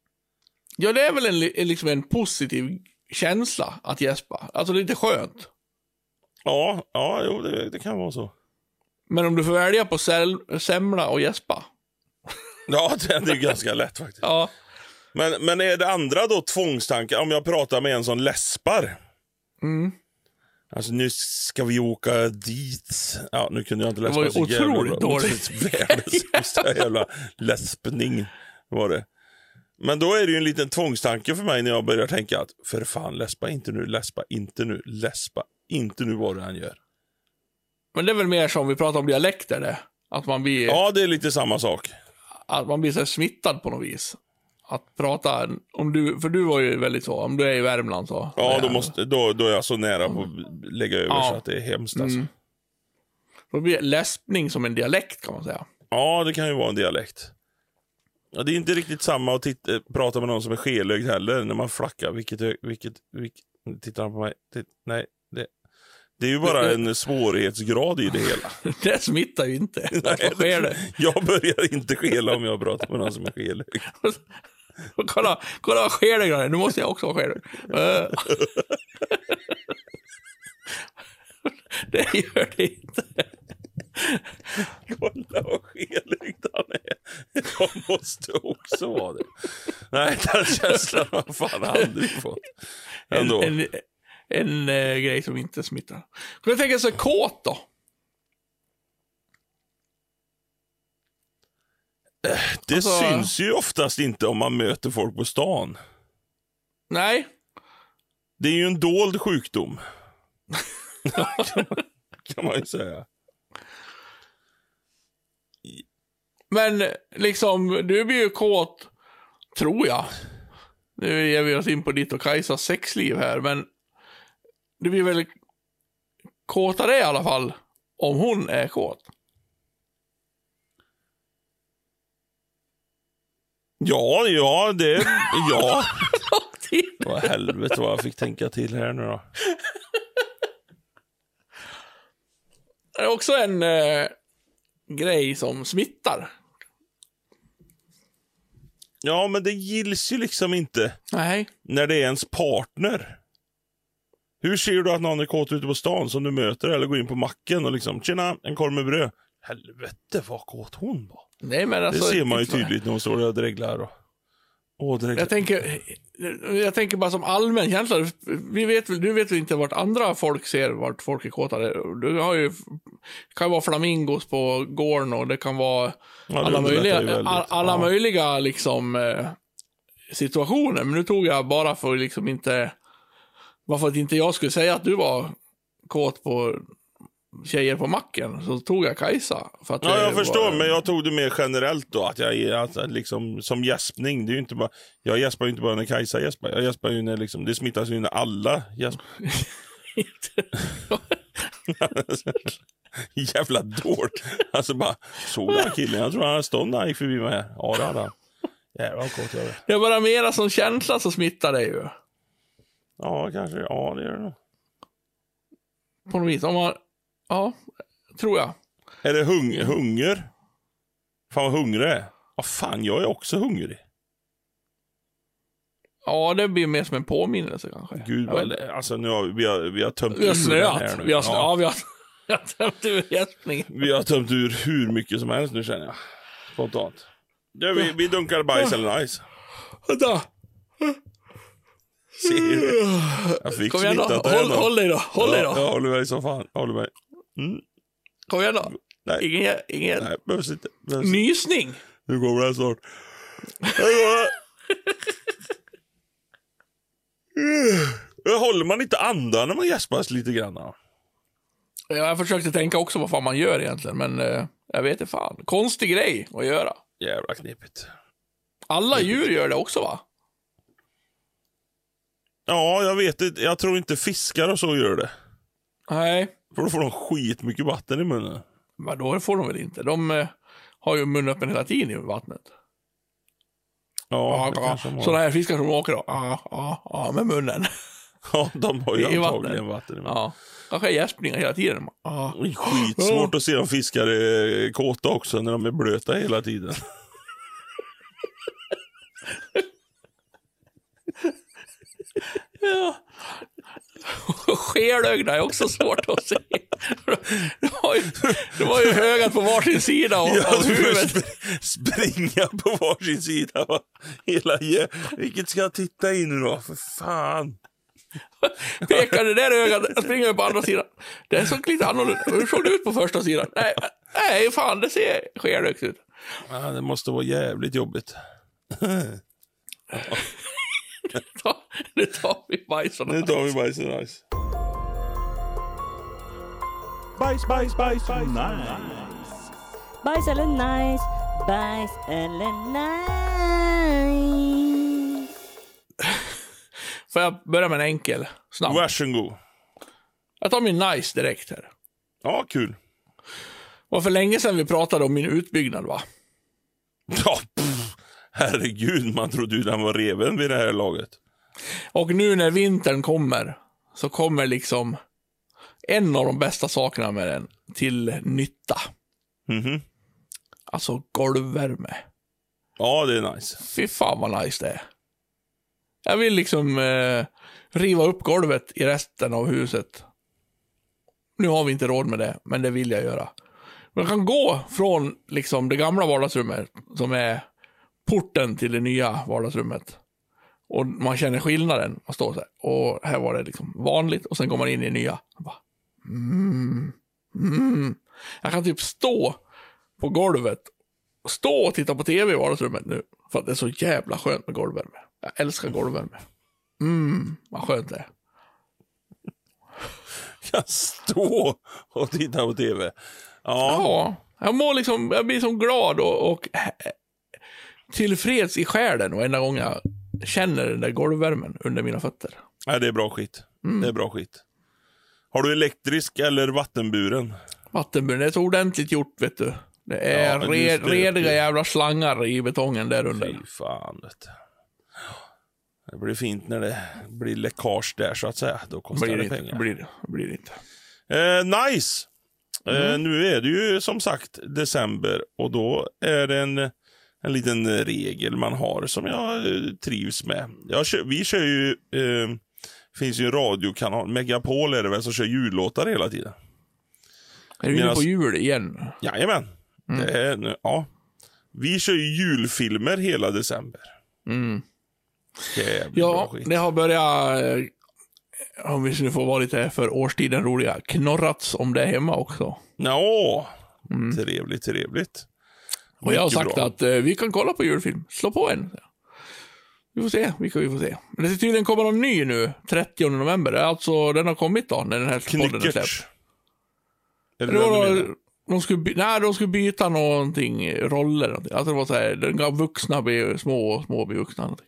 Speaker 2: Ja, det är väl en, li- liksom en positiv känsla att gäspa. Alltså det är lite skönt.
Speaker 1: Ja, ja jo, det, det kan vara så.
Speaker 2: Men om du får välja på säl- semla och gäspa.
Speaker 1: Ja, det är ju ganska lätt faktiskt.
Speaker 2: Ja.
Speaker 1: Men, men är det andra då tvångstankar? Om jag pratar med en som läspar.
Speaker 2: Mm.
Speaker 1: Alltså nu ska vi åka dit. Ja, nu kunde jag inte läspa
Speaker 2: var ju otroligt dåligt.
Speaker 1: Jävla läspning var det. Men då är det ju en liten tvångstanke för mig när jag börjar tänka att för fan läspa inte nu, läspa inte nu, läspa inte nu vad det han gör.
Speaker 2: Men det är väl mer som vi pratar om dialekter det. Att man blir,
Speaker 1: Ja, det är lite samma sak.
Speaker 2: att man blir så smittad på något vis. Att prata, om du, för du var ju väldigt så, om du är i Värmland så.
Speaker 1: Ja, då, måste, då, då är jag så nära på att lägga över
Speaker 2: Ja.
Speaker 1: så att det är hemskt alltså.
Speaker 2: Mm. Då blir läspning som en dialekt kan man säga.
Speaker 1: Ja, det kan ju vara en dialekt. Ja, det är inte riktigt samma att titta, prata med någon som är skelögd heller, när man flackar. Vilket, vilket, vilket tittar han på mig? Titt, nej, det, det är ju bara en svårighetsgrad i det hela.
Speaker 2: Det smittar ju inte. Det?
Speaker 1: Jag börjar inte skela om jag pratar med någon som är skelögd.
Speaker 2: kolla, kolla det grannar? Nu måste jag också vara skelögd. Eh. det gör det inte.
Speaker 1: Kolla vad skelögd han är. Jag måste också vara det. Nej, den känslan har jag fan aldrig fått.
Speaker 2: En,
Speaker 1: Ändå.
Speaker 2: en, en eh, grej som inte smittar. Kan du tänka sig kåt då?
Speaker 1: Det
Speaker 2: alltså-
Speaker 1: syns ju oftast inte om man möter folk på stan.
Speaker 2: Nej,
Speaker 1: Det är ju en dold sjukdom. kan man ju säga.
Speaker 2: men liksom du blir ju kåt, tror jag. Nu ger vi oss in på ditt och Kajsas sexliv här, men du blir väl kåtare i alla fall om hon är kåt.
Speaker 1: Ja, ja, det... Ja. Vad helvete vad jag fick tänka till här nu då.
Speaker 2: Det är också en eh, grej som smittar.
Speaker 1: Ja, men det gills ju liksom inte
Speaker 2: Nej.
Speaker 1: när det är ens partner. Hur ser du att någon är kåt ute på stan som du möter eller går in på macken och liksom tjena, en korv med bröd. Helvete vad kåt hon var.
Speaker 2: Nej, men
Speaker 1: Det
Speaker 2: alltså,
Speaker 1: ser man ju
Speaker 2: så-
Speaker 1: tydligt när hon står och dreglar. Och... Åh, dreglar.
Speaker 2: Jag tänker, jag tänker bara som allmän känsla. Vi vet, du vet väl inte vart andra folk ser vart folk är kåta. Du har ju, det kan vara flamingos på gården och det kan vara
Speaker 1: Ja, det
Speaker 2: alla, möjliga, alla
Speaker 1: Ja.
Speaker 2: möjliga liksom, eh, situationer. Men nu tog jag bara för liksom inte, bara för att inte jag skulle säga att du var kåt på tjejer på macken, så tog jag Kajsa. För att
Speaker 1: Ja,
Speaker 2: det
Speaker 1: jag förstår,
Speaker 2: var-
Speaker 1: men jag tog det mer generellt då. Att jag att, liksom, som gäspning, det är inte bara, jag gäspar ju inte bara när Kajsa gäspar. Jag gäspar ju när liksom, det smittas ju när alla gäspar. Jävla dårt. Alltså bara, såg du den killen? Jag tror han hade stått när han gick förbi mig här. Ja, det hade han. Jävlar vad kåt jag är.
Speaker 2: Det är bara mera som känsla som smittar dig ju.
Speaker 1: Ja, kanske. Ja, det gör det nog.
Speaker 2: På något vis. Om man, ja, tror jag.
Speaker 1: Är det hung hunger? Fan vad hungrig jag är. Ja, fan, jag är också hungrig.
Speaker 2: Ja, det blir mer som en påminnelse kanske.
Speaker 1: Gud, vad, alltså nu har vi, vi, har, vi har tömt
Speaker 2: Vi har
Speaker 1: ur den här
Speaker 2: snöat.
Speaker 1: nu.
Speaker 2: Vi har, snö,
Speaker 1: Ja.
Speaker 2: ja. vi har, vi har tömt ur gäspningen.
Speaker 1: Vi har tömt ur hur mycket som helst nu känner jag. Spontant. Du, vi, vi dunkar bajs eller nice.
Speaker 2: Vänta.
Speaker 1: Ser du? Jag fick
Speaker 2: Kom igen då. Håll, håll dig då. Håll dig
Speaker 1: Ja,
Speaker 2: då.
Speaker 1: jag håller mig som fan. Jag håller mig. Mm.
Speaker 2: Kom igen då.
Speaker 1: Nej.
Speaker 2: Ingen, ingen
Speaker 1: Nej, behövs inte. Behövs inte.
Speaker 2: nysning.
Speaker 1: Nu kommer här snart. Håller man inte andan när man gäspar lite grann?
Speaker 2: Ja, Jag försökte tänka också vad fan man gör egentligen, men eh, jag vet inte fan. Konstig grej att göra.
Speaker 1: Jävla knepigt.
Speaker 2: Alla djur gör det också va?
Speaker 1: Ja, jag vet inte. Jag tror inte fiskar och så gör det.
Speaker 2: Nej,
Speaker 1: För då får de skit mycket vatten i munnen.
Speaker 2: men då får de väl inte. De eh, har ju munnen öppen hela tiden i vattnet.
Speaker 1: Ja, de har.
Speaker 2: Sådana här fiskar som åker då. Ja, ja, ja, med munnen.
Speaker 1: Ja, de har ju
Speaker 2: I
Speaker 1: antagligen vatten i munnen.
Speaker 2: Ja. Kanske gäspningar hela tiden.
Speaker 1: Det är skitsvårt att se om fiskar är kåta också när de är blöta hela tiden.
Speaker 2: Ja. Skelögda är också svårt att se. De har ju, Det var ju ögat på varsin sida av,
Speaker 1: Ja,
Speaker 2: av huvudet.
Speaker 1: sp- springa på varsin sida. Va? Hela. Vilket ska jag titta i nu då? För fan.
Speaker 2: Pekar det där ögat, jag springer på andra sidan. Det såg lite annorlunda Hur såg det ut på första sidan? Nej, nej fan det ser skerdögt ut.
Speaker 1: Ja, det måste vara jävligt jobbigt.
Speaker 2: Nu tar vi bajsarna.
Speaker 1: Nu tar vi bajs och nice.
Speaker 4: Bajs, bajs, bajs, nice.
Speaker 3: Bajs eller nice, bajs eller nice.
Speaker 2: Får jag börja med en enkel? Snabb.
Speaker 1: Varsågod.
Speaker 2: Jag tar min nice direkt här.
Speaker 1: Ja, kul.
Speaker 2: Det var för länge sedan vi pratade om min utbyggnad va?
Speaker 1: Ja. Herregud, man trodde ju den var reven vid det här laget.
Speaker 2: Och nu när vintern kommer så kommer liksom en av de bästa sakerna med den till nytta.
Speaker 1: Mhm.
Speaker 2: Alltså golvvärme.
Speaker 1: Ja, det är nice.
Speaker 2: Fy fan vad nice det är. Jag vill liksom eh, riva upp golvet i resten av huset. Nu har vi inte råd med det, men det vill jag göra. Man kan gå från liksom det gamla vardagsrummet, som är porten till det nya vardagsrummet. Och man känner skillnaden. Man står så här. Och här var det liksom vanligt och sen går man in i det nya. Bara, mm, mm. Jag kan typ stå på golvet stå och titta på tv i vardagsrummet nu. För att det är så jävla skönt med golvvärme. Jag älskar golvvärme. Mm, vad skönt det är.
Speaker 1: Jag stå och titta på tv. Ja,
Speaker 2: Ja, jag mår liksom, jag blir så glad och, och tillfreds i själen varenda gång jag känner den där golvvärmen under mina fötter.
Speaker 1: Nej, det är bra skit. Det är bra skit. Har du elektrisk eller vattenburen?
Speaker 2: Vattenburen, det är så ordentligt gjort vet du. Det är
Speaker 1: Ja,
Speaker 2: red,
Speaker 1: det.
Speaker 2: rediga jävla slangar i betongen där under.
Speaker 1: Fy fan, vet du. Det blir fint när det blir läckage där, så att säga. Då kostar
Speaker 2: Blir
Speaker 1: det
Speaker 2: det, inte,
Speaker 1: pengar.
Speaker 2: blir det, blir det inte.
Speaker 1: Eh, nice!
Speaker 2: Mm.
Speaker 1: Eh, nu är det ju som sagt december och då är det en, en liten regel man har som jag eh, trivs med. Jag kör, vi kör ju, eh, finns ju en radiokanal, Megapol är det väl, som kör jullåtar hela tiden.
Speaker 2: Är du inne på jul igen?
Speaker 1: Jajamän.
Speaker 2: Mm.
Speaker 1: Det är, ja. Vi kör ju julfilmer hela december.
Speaker 2: Mm. Ja, det har börjat, eh, om vi nu får vara lite för årstiden roliga, knorrats om det hemma också.
Speaker 1: Ja, trevligt, trevligt.
Speaker 2: Och jag har sagt
Speaker 1: bra.
Speaker 2: att eh, vi kan kolla på julfilm. Slå på en. Vi får se, vilka vi får se. Men det ska tydligen komma någon ny nu, 30 november. Alltså, den har kommit då, när den här podden är släppt.
Speaker 1: Är det
Speaker 2: Det var, de, skulle by- nej, de skulle byta någonting, roller. Någonting. Alltså det var så här, den gav vuxna bli små och små bli vuxna. Någonting.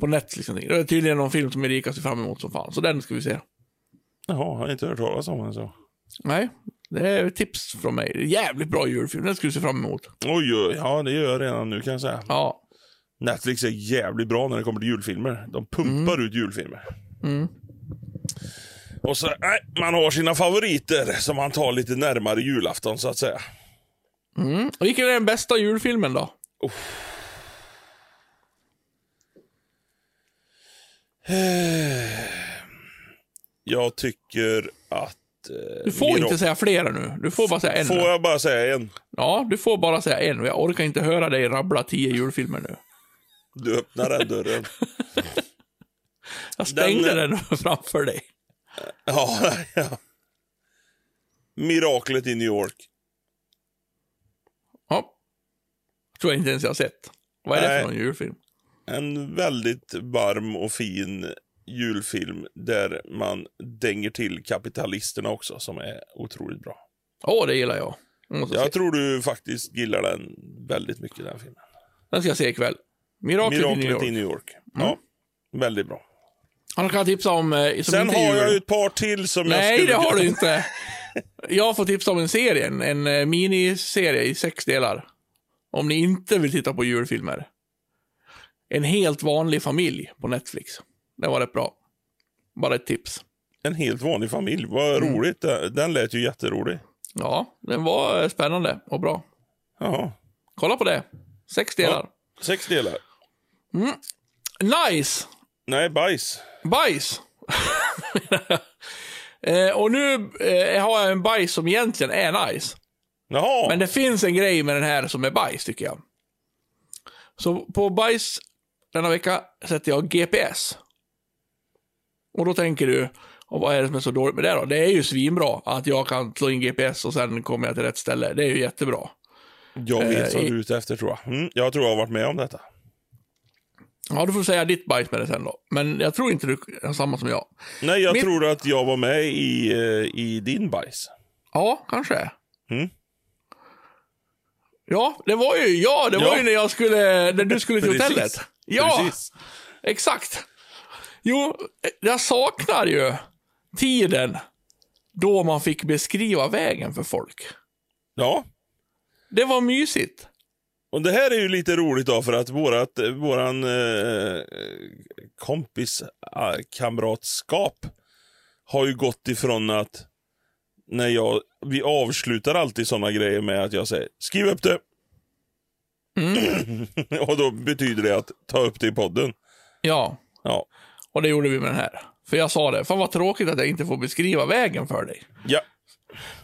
Speaker 2: På Netflix någonting. Det är tydligen någon film som Erika ser fram emot som fan. Så den ska vi se.
Speaker 1: Jaha, jag har inte hört talas om den så.
Speaker 2: Nej, det är tips från mig. Jävligt bra julfilm, den ska du se fram emot.
Speaker 1: Oj, oj, ja det gör jag redan nu kan jag säga.
Speaker 2: Ja.
Speaker 1: Netflix är jävligt bra när det kommer till julfilmer. De pumpar ut julfilmer.
Speaker 2: Mm.
Speaker 1: Och så, nej, man har sina favoriter som man tar lite närmare julafton så att säga.
Speaker 2: Mm. Och vilken är den bästa julfilmen då?
Speaker 1: Jag tycker att... Eh,
Speaker 2: Du får inte säga flera nu. Du får bara säga en.
Speaker 1: Får jag bara säga en?
Speaker 2: Ja, du får bara säga en. Jag orkar inte höra dig rabbla tio julfilmer nu.
Speaker 1: Du öppnar den dörren.
Speaker 2: Jag stängde
Speaker 1: Den-
Speaker 2: den, framför dig.
Speaker 1: ja, ja. Miraklet i New York.
Speaker 2: Ja. Tror jag inte ens jag har sett. Vad är det
Speaker 1: Nej.
Speaker 2: för någon julfilm?
Speaker 1: En väldigt varm och fin julfilm där man dänger till kapitalisterna också, som är otroligt bra.
Speaker 2: Åh, det gillar jag. Jag.
Speaker 1: Jag tror du faktiskt gillar den väldigt mycket, den filmen.
Speaker 2: Den ska jag se ikväll. Miraklet, i New
Speaker 1: Miraklet
Speaker 2: York.
Speaker 1: i New York. Ja, väldigt bra.
Speaker 2: Annars kan jag tipsa om... eh,
Speaker 1: Sen
Speaker 2: inte är
Speaker 1: har jag ju ett par till som jag
Speaker 2: Nej,
Speaker 1: skulle
Speaker 2: det har du inte. Jag får tipsa om en serie, en, en eh, miniserie i sex delar. Om ni inte vill titta på julfilmer. En helt vanlig familj på Netflix. Det var rätt bra. Bara ett tips.
Speaker 1: En helt vanlig familj. Vad
Speaker 2: Mm.
Speaker 1: roligt. Den lät ju jätterolig.
Speaker 2: Ja, den var spännande och bra.
Speaker 1: Jaha.
Speaker 2: Kolla på det. Sex delar.
Speaker 1: Sex delar.
Speaker 2: Nice!
Speaker 1: Nej, bajs.
Speaker 2: Bajs! eh, och nu eh, har jag en bajs som egentligen är nice.
Speaker 1: Jaha.
Speaker 2: Men det finns en grej med den här som är bajs, tycker jag. Så på bajs denna vecka sätter jag GPS. Och då tänker du, och vad är det som är så dåligt med det då? Det är ju svinbra att jag kan slå in GPS och sen kommer jag till rätt ställe. Det är ju jättebra.
Speaker 1: Jag vet
Speaker 2: eh,
Speaker 1: vad du är ute efter tror jag. Mm, jag tror jag har varit med om detta.
Speaker 2: Ja, du får säga ditt bajs med det sen då. Men jag tror inte du har samma som jag.
Speaker 1: Nej, jag
Speaker 2: Mitt-
Speaker 1: tror att jag var med i, eh, i din bajs.
Speaker 2: Ja, kanske.
Speaker 1: Mm.
Speaker 2: Ja, det var ju, ja, det var
Speaker 1: Ja.
Speaker 2: ju när jag skulle, när du skulle till
Speaker 1: Precis.
Speaker 2: hotellet. Ja,
Speaker 1: Precis.
Speaker 2: exakt. Jo, jag saknar ju tiden då man fick beskriva vägen för folk.
Speaker 1: Ja,
Speaker 2: Det var mysigt.
Speaker 1: och det här är ju lite roligt då för att vårat, eh, våran eh, kompis eh, har ju gått ifrån att när jag, vi avslutar alltid sådana grejer med att jag säger skriv upp det. och då betyder det att ta upp det i podden.
Speaker 2: Ja,
Speaker 1: Ja.
Speaker 2: Och det gjorde vi med den här. För jag sa det, fan vad tråkigt att jag inte får beskriva vägen för dig.
Speaker 1: Ja.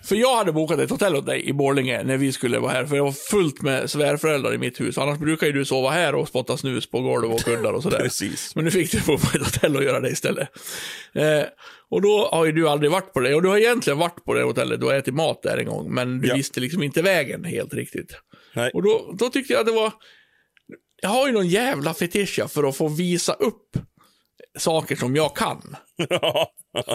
Speaker 2: För jag hade bokat ett hotell åt dig i Borlänge när vi skulle vara här, för det var fullt med svärföräldrar i mitt hus. Annars brukar ju du sova här och spotta snus på golv och kuddar och sådär.
Speaker 1: Precis.
Speaker 2: Men nu fick du bo på ett hotell och göra det istället. Eh, och då har ju du aldrig varit på det. Och du har egentligen varit på det hotellet, du har ätit mat där en gång, men du
Speaker 1: Ja.
Speaker 2: visste liksom inte vägen helt riktigt.
Speaker 1: Nej.
Speaker 2: Och då, då tyckte jag att det var... Jag har ju någon jävla fetischa för att få visa upp saker som jag kan.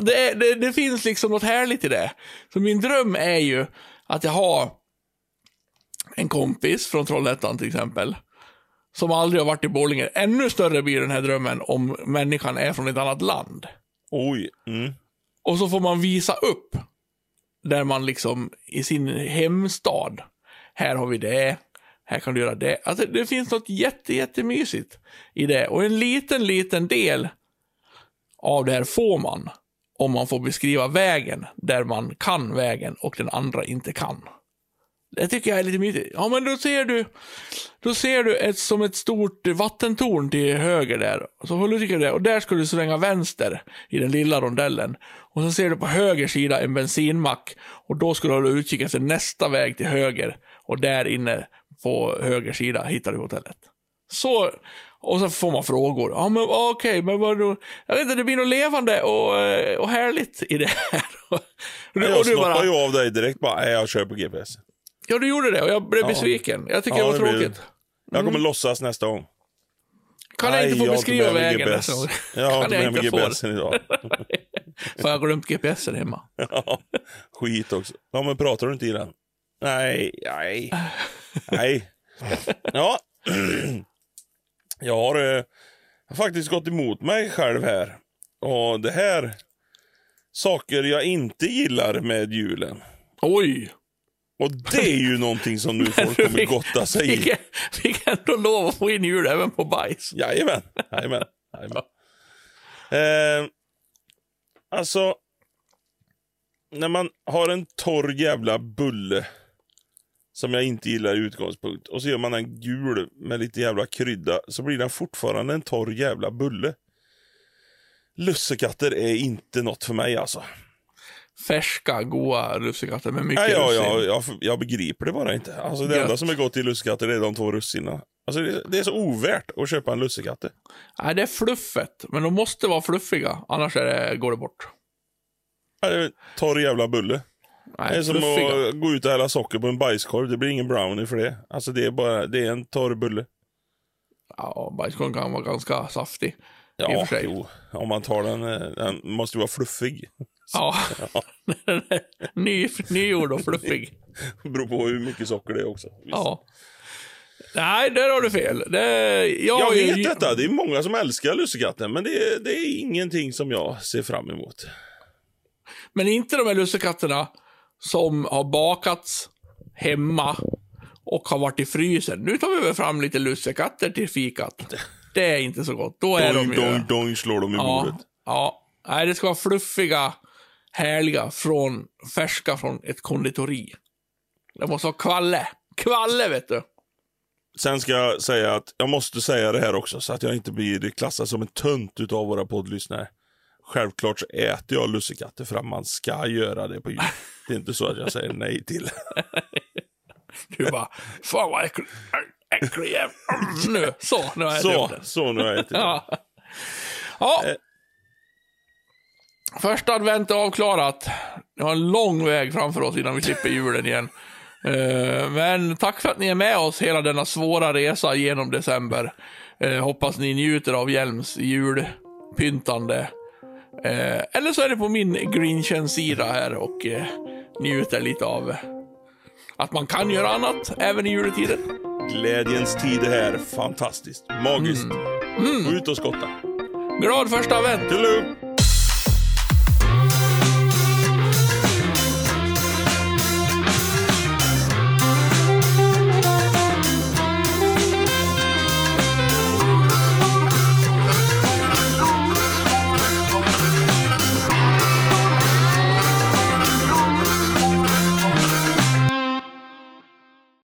Speaker 2: Det, det, det finns liksom något härligt i det. Så min dröm är ju att jag har en kompis från Trollhättan till exempel. Som aldrig har varit i Borlänge. Ännu större blir den här drömmen om människan är från ett annat land.
Speaker 1: Oj. Mm.
Speaker 2: Och så får man visa upp. Där man liksom i sin hemstad. Här har vi det. Här kan du göra det. Alltså det finns något jätte, jättemysigt i det. Och en liten, liten del av det här får man. Om man får beskriva vägen där man kan vägen och den andra inte kan. Det tycker jag är lite mysigt. Ja, men då ser du, då ser du ett, som ett stort vattentorn till höger där. Så håller du tycker det. Och där ska du svänga vänster i den lilla rondellen. Och så ser du på höger sida en bensinmack. Och då ska du hålla utkik efter nästa väg till höger. Och där inne på höger sida hittar du hotellet. Så, och så får man frågor. Ja, men okej, men vad då? Jag vet inte, det blir något levande och, eh, och härligt i det här. och du,
Speaker 1: Jag
Speaker 2: och du
Speaker 1: snoppar
Speaker 2: bara,
Speaker 1: ju av dig direkt bara, nej jag kör på GPS.
Speaker 2: ja du gjorde det och jag blev
Speaker 1: Ja.
Speaker 2: besviken. Jag tycker
Speaker 1: Ja,
Speaker 2: det var
Speaker 1: det blir-. Jag kommer låtsas nästa gång.
Speaker 2: Kan jag inte få beskriva vägen
Speaker 1: GPS.
Speaker 2: nästa gång?
Speaker 1: Jag har inte med mig GPSen idag.
Speaker 2: För jag har glömt GPSen hemma.
Speaker 1: Ja, Skit också. Ja, men pratar du inte i den? Nej, nej, nej. Ja, jag har eh, faktiskt gått emot mig själv här. Och det här, saker jag inte gillar med julen.
Speaker 2: Oj!
Speaker 1: Och det är ju någonting som nu folk kommer gotta sig i.
Speaker 2: Fick, fick ändå lov att få in jul även på bajs.
Speaker 1: Jajamän, jajamän. jajamän. Eh, alltså, när man har en torr jävla bulle som jag inte gillar i utgångspunkt och så gör man den gul med lite jävla krydda så blir den fortfarande en torr jävla bulle. Lussekatter är inte något för mig alltså.
Speaker 2: Färska, goa lussekatter med mycket
Speaker 1: Nej, ja,
Speaker 2: russin.
Speaker 1: ja, jag, jag begriper det bara inte. Alltså, det
Speaker 2: Gött.
Speaker 1: enda som är gott i lussekatter är de två russinen. Alltså, det, det är så ovärt att köpa en lussekatte.
Speaker 2: Nej, det är fluffet. Men de måste vara fluffiga, annars är det, går det bort.
Speaker 1: Ja, det är torr jävla bulle.
Speaker 2: Nej,
Speaker 1: Det är som
Speaker 2: fluffiga.
Speaker 1: att gå ut och hälla socker på en bajskorv. Det blir ingen brownie för det. Alltså det är bara, det är en torr bulle.
Speaker 2: Ja, bajskorven kan vara ganska saftig.
Speaker 1: Ja, jo. Om man tar den, eh, den måste ju vara fluffig.
Speaker 2: Ja. Ny, nygjord och fluffig.
Speaker 1: Det beror på hur mycket socker det är också. Visst.
Speaker 2: Ja. Nej, där har du fel. Det, jag,
Speaker 1: Jag vet
Speaker 2: ju-
Speaker 1: detta. Det är många som älskar lussekatten, men det är, det är ingenting som jag ser fram emot.
Speaker 2: Men inte de här lussekatterna som har bakats hemma och har varit i frysen. Nu tar vi väl fram lite lussekatter till fikat. Det är inte så gott. Då är
Speaker 1: Doing,
Speaker 2: de ju...
Speaker 1: doing, doing slår de i
Speaker 2: ja,
Speaker 1: bordet.
Speaker 2: ja. Nej, det ska vara fluffiga, härliga, från, färska från ett konditori. Det måste vara kvalle. Kvalle, vet du.
Speaker 1: Sen ska jag säga att jag måste säga det här också så att jag inte blir klassad som en tönt utav våra poddlyssnare. Självklart så äter jag lussekatter för att man ska göra det på jul. Det är inte så att jag säger nej till.
Speaker 2: Du bara, fan vad äcklig, äcklig jävel. Nu, så, nu har jag ätit
Speaker 1: Så,
Speaker 2: upp den.
Speaker 1: så nu har jag ätit det.
Speaker 2: Ja. ja.
Speaker 1: Eh.
Speaker 2: Första advent är avklarat. Vi har en lång väg framför oss innan vi slipper julen igen. Eh, Men tack för att ni är med oss hela denna svåra resa genom december. Eh, Hoppas ni njuter av Hjelms julpyntande. Eh, Eller så är det på min Grinchen-sida här och eh, njuter lite av att man kan göra annat även i juletiden.
Speaker 1: Glädjens tid är här. Fantastiskt. Magiskt.
Speaker 2: Mm.
Speaker 1: Gå ut och skotta.
Speaker 2: Glad första advent!
Speaker 1: Toodaloo!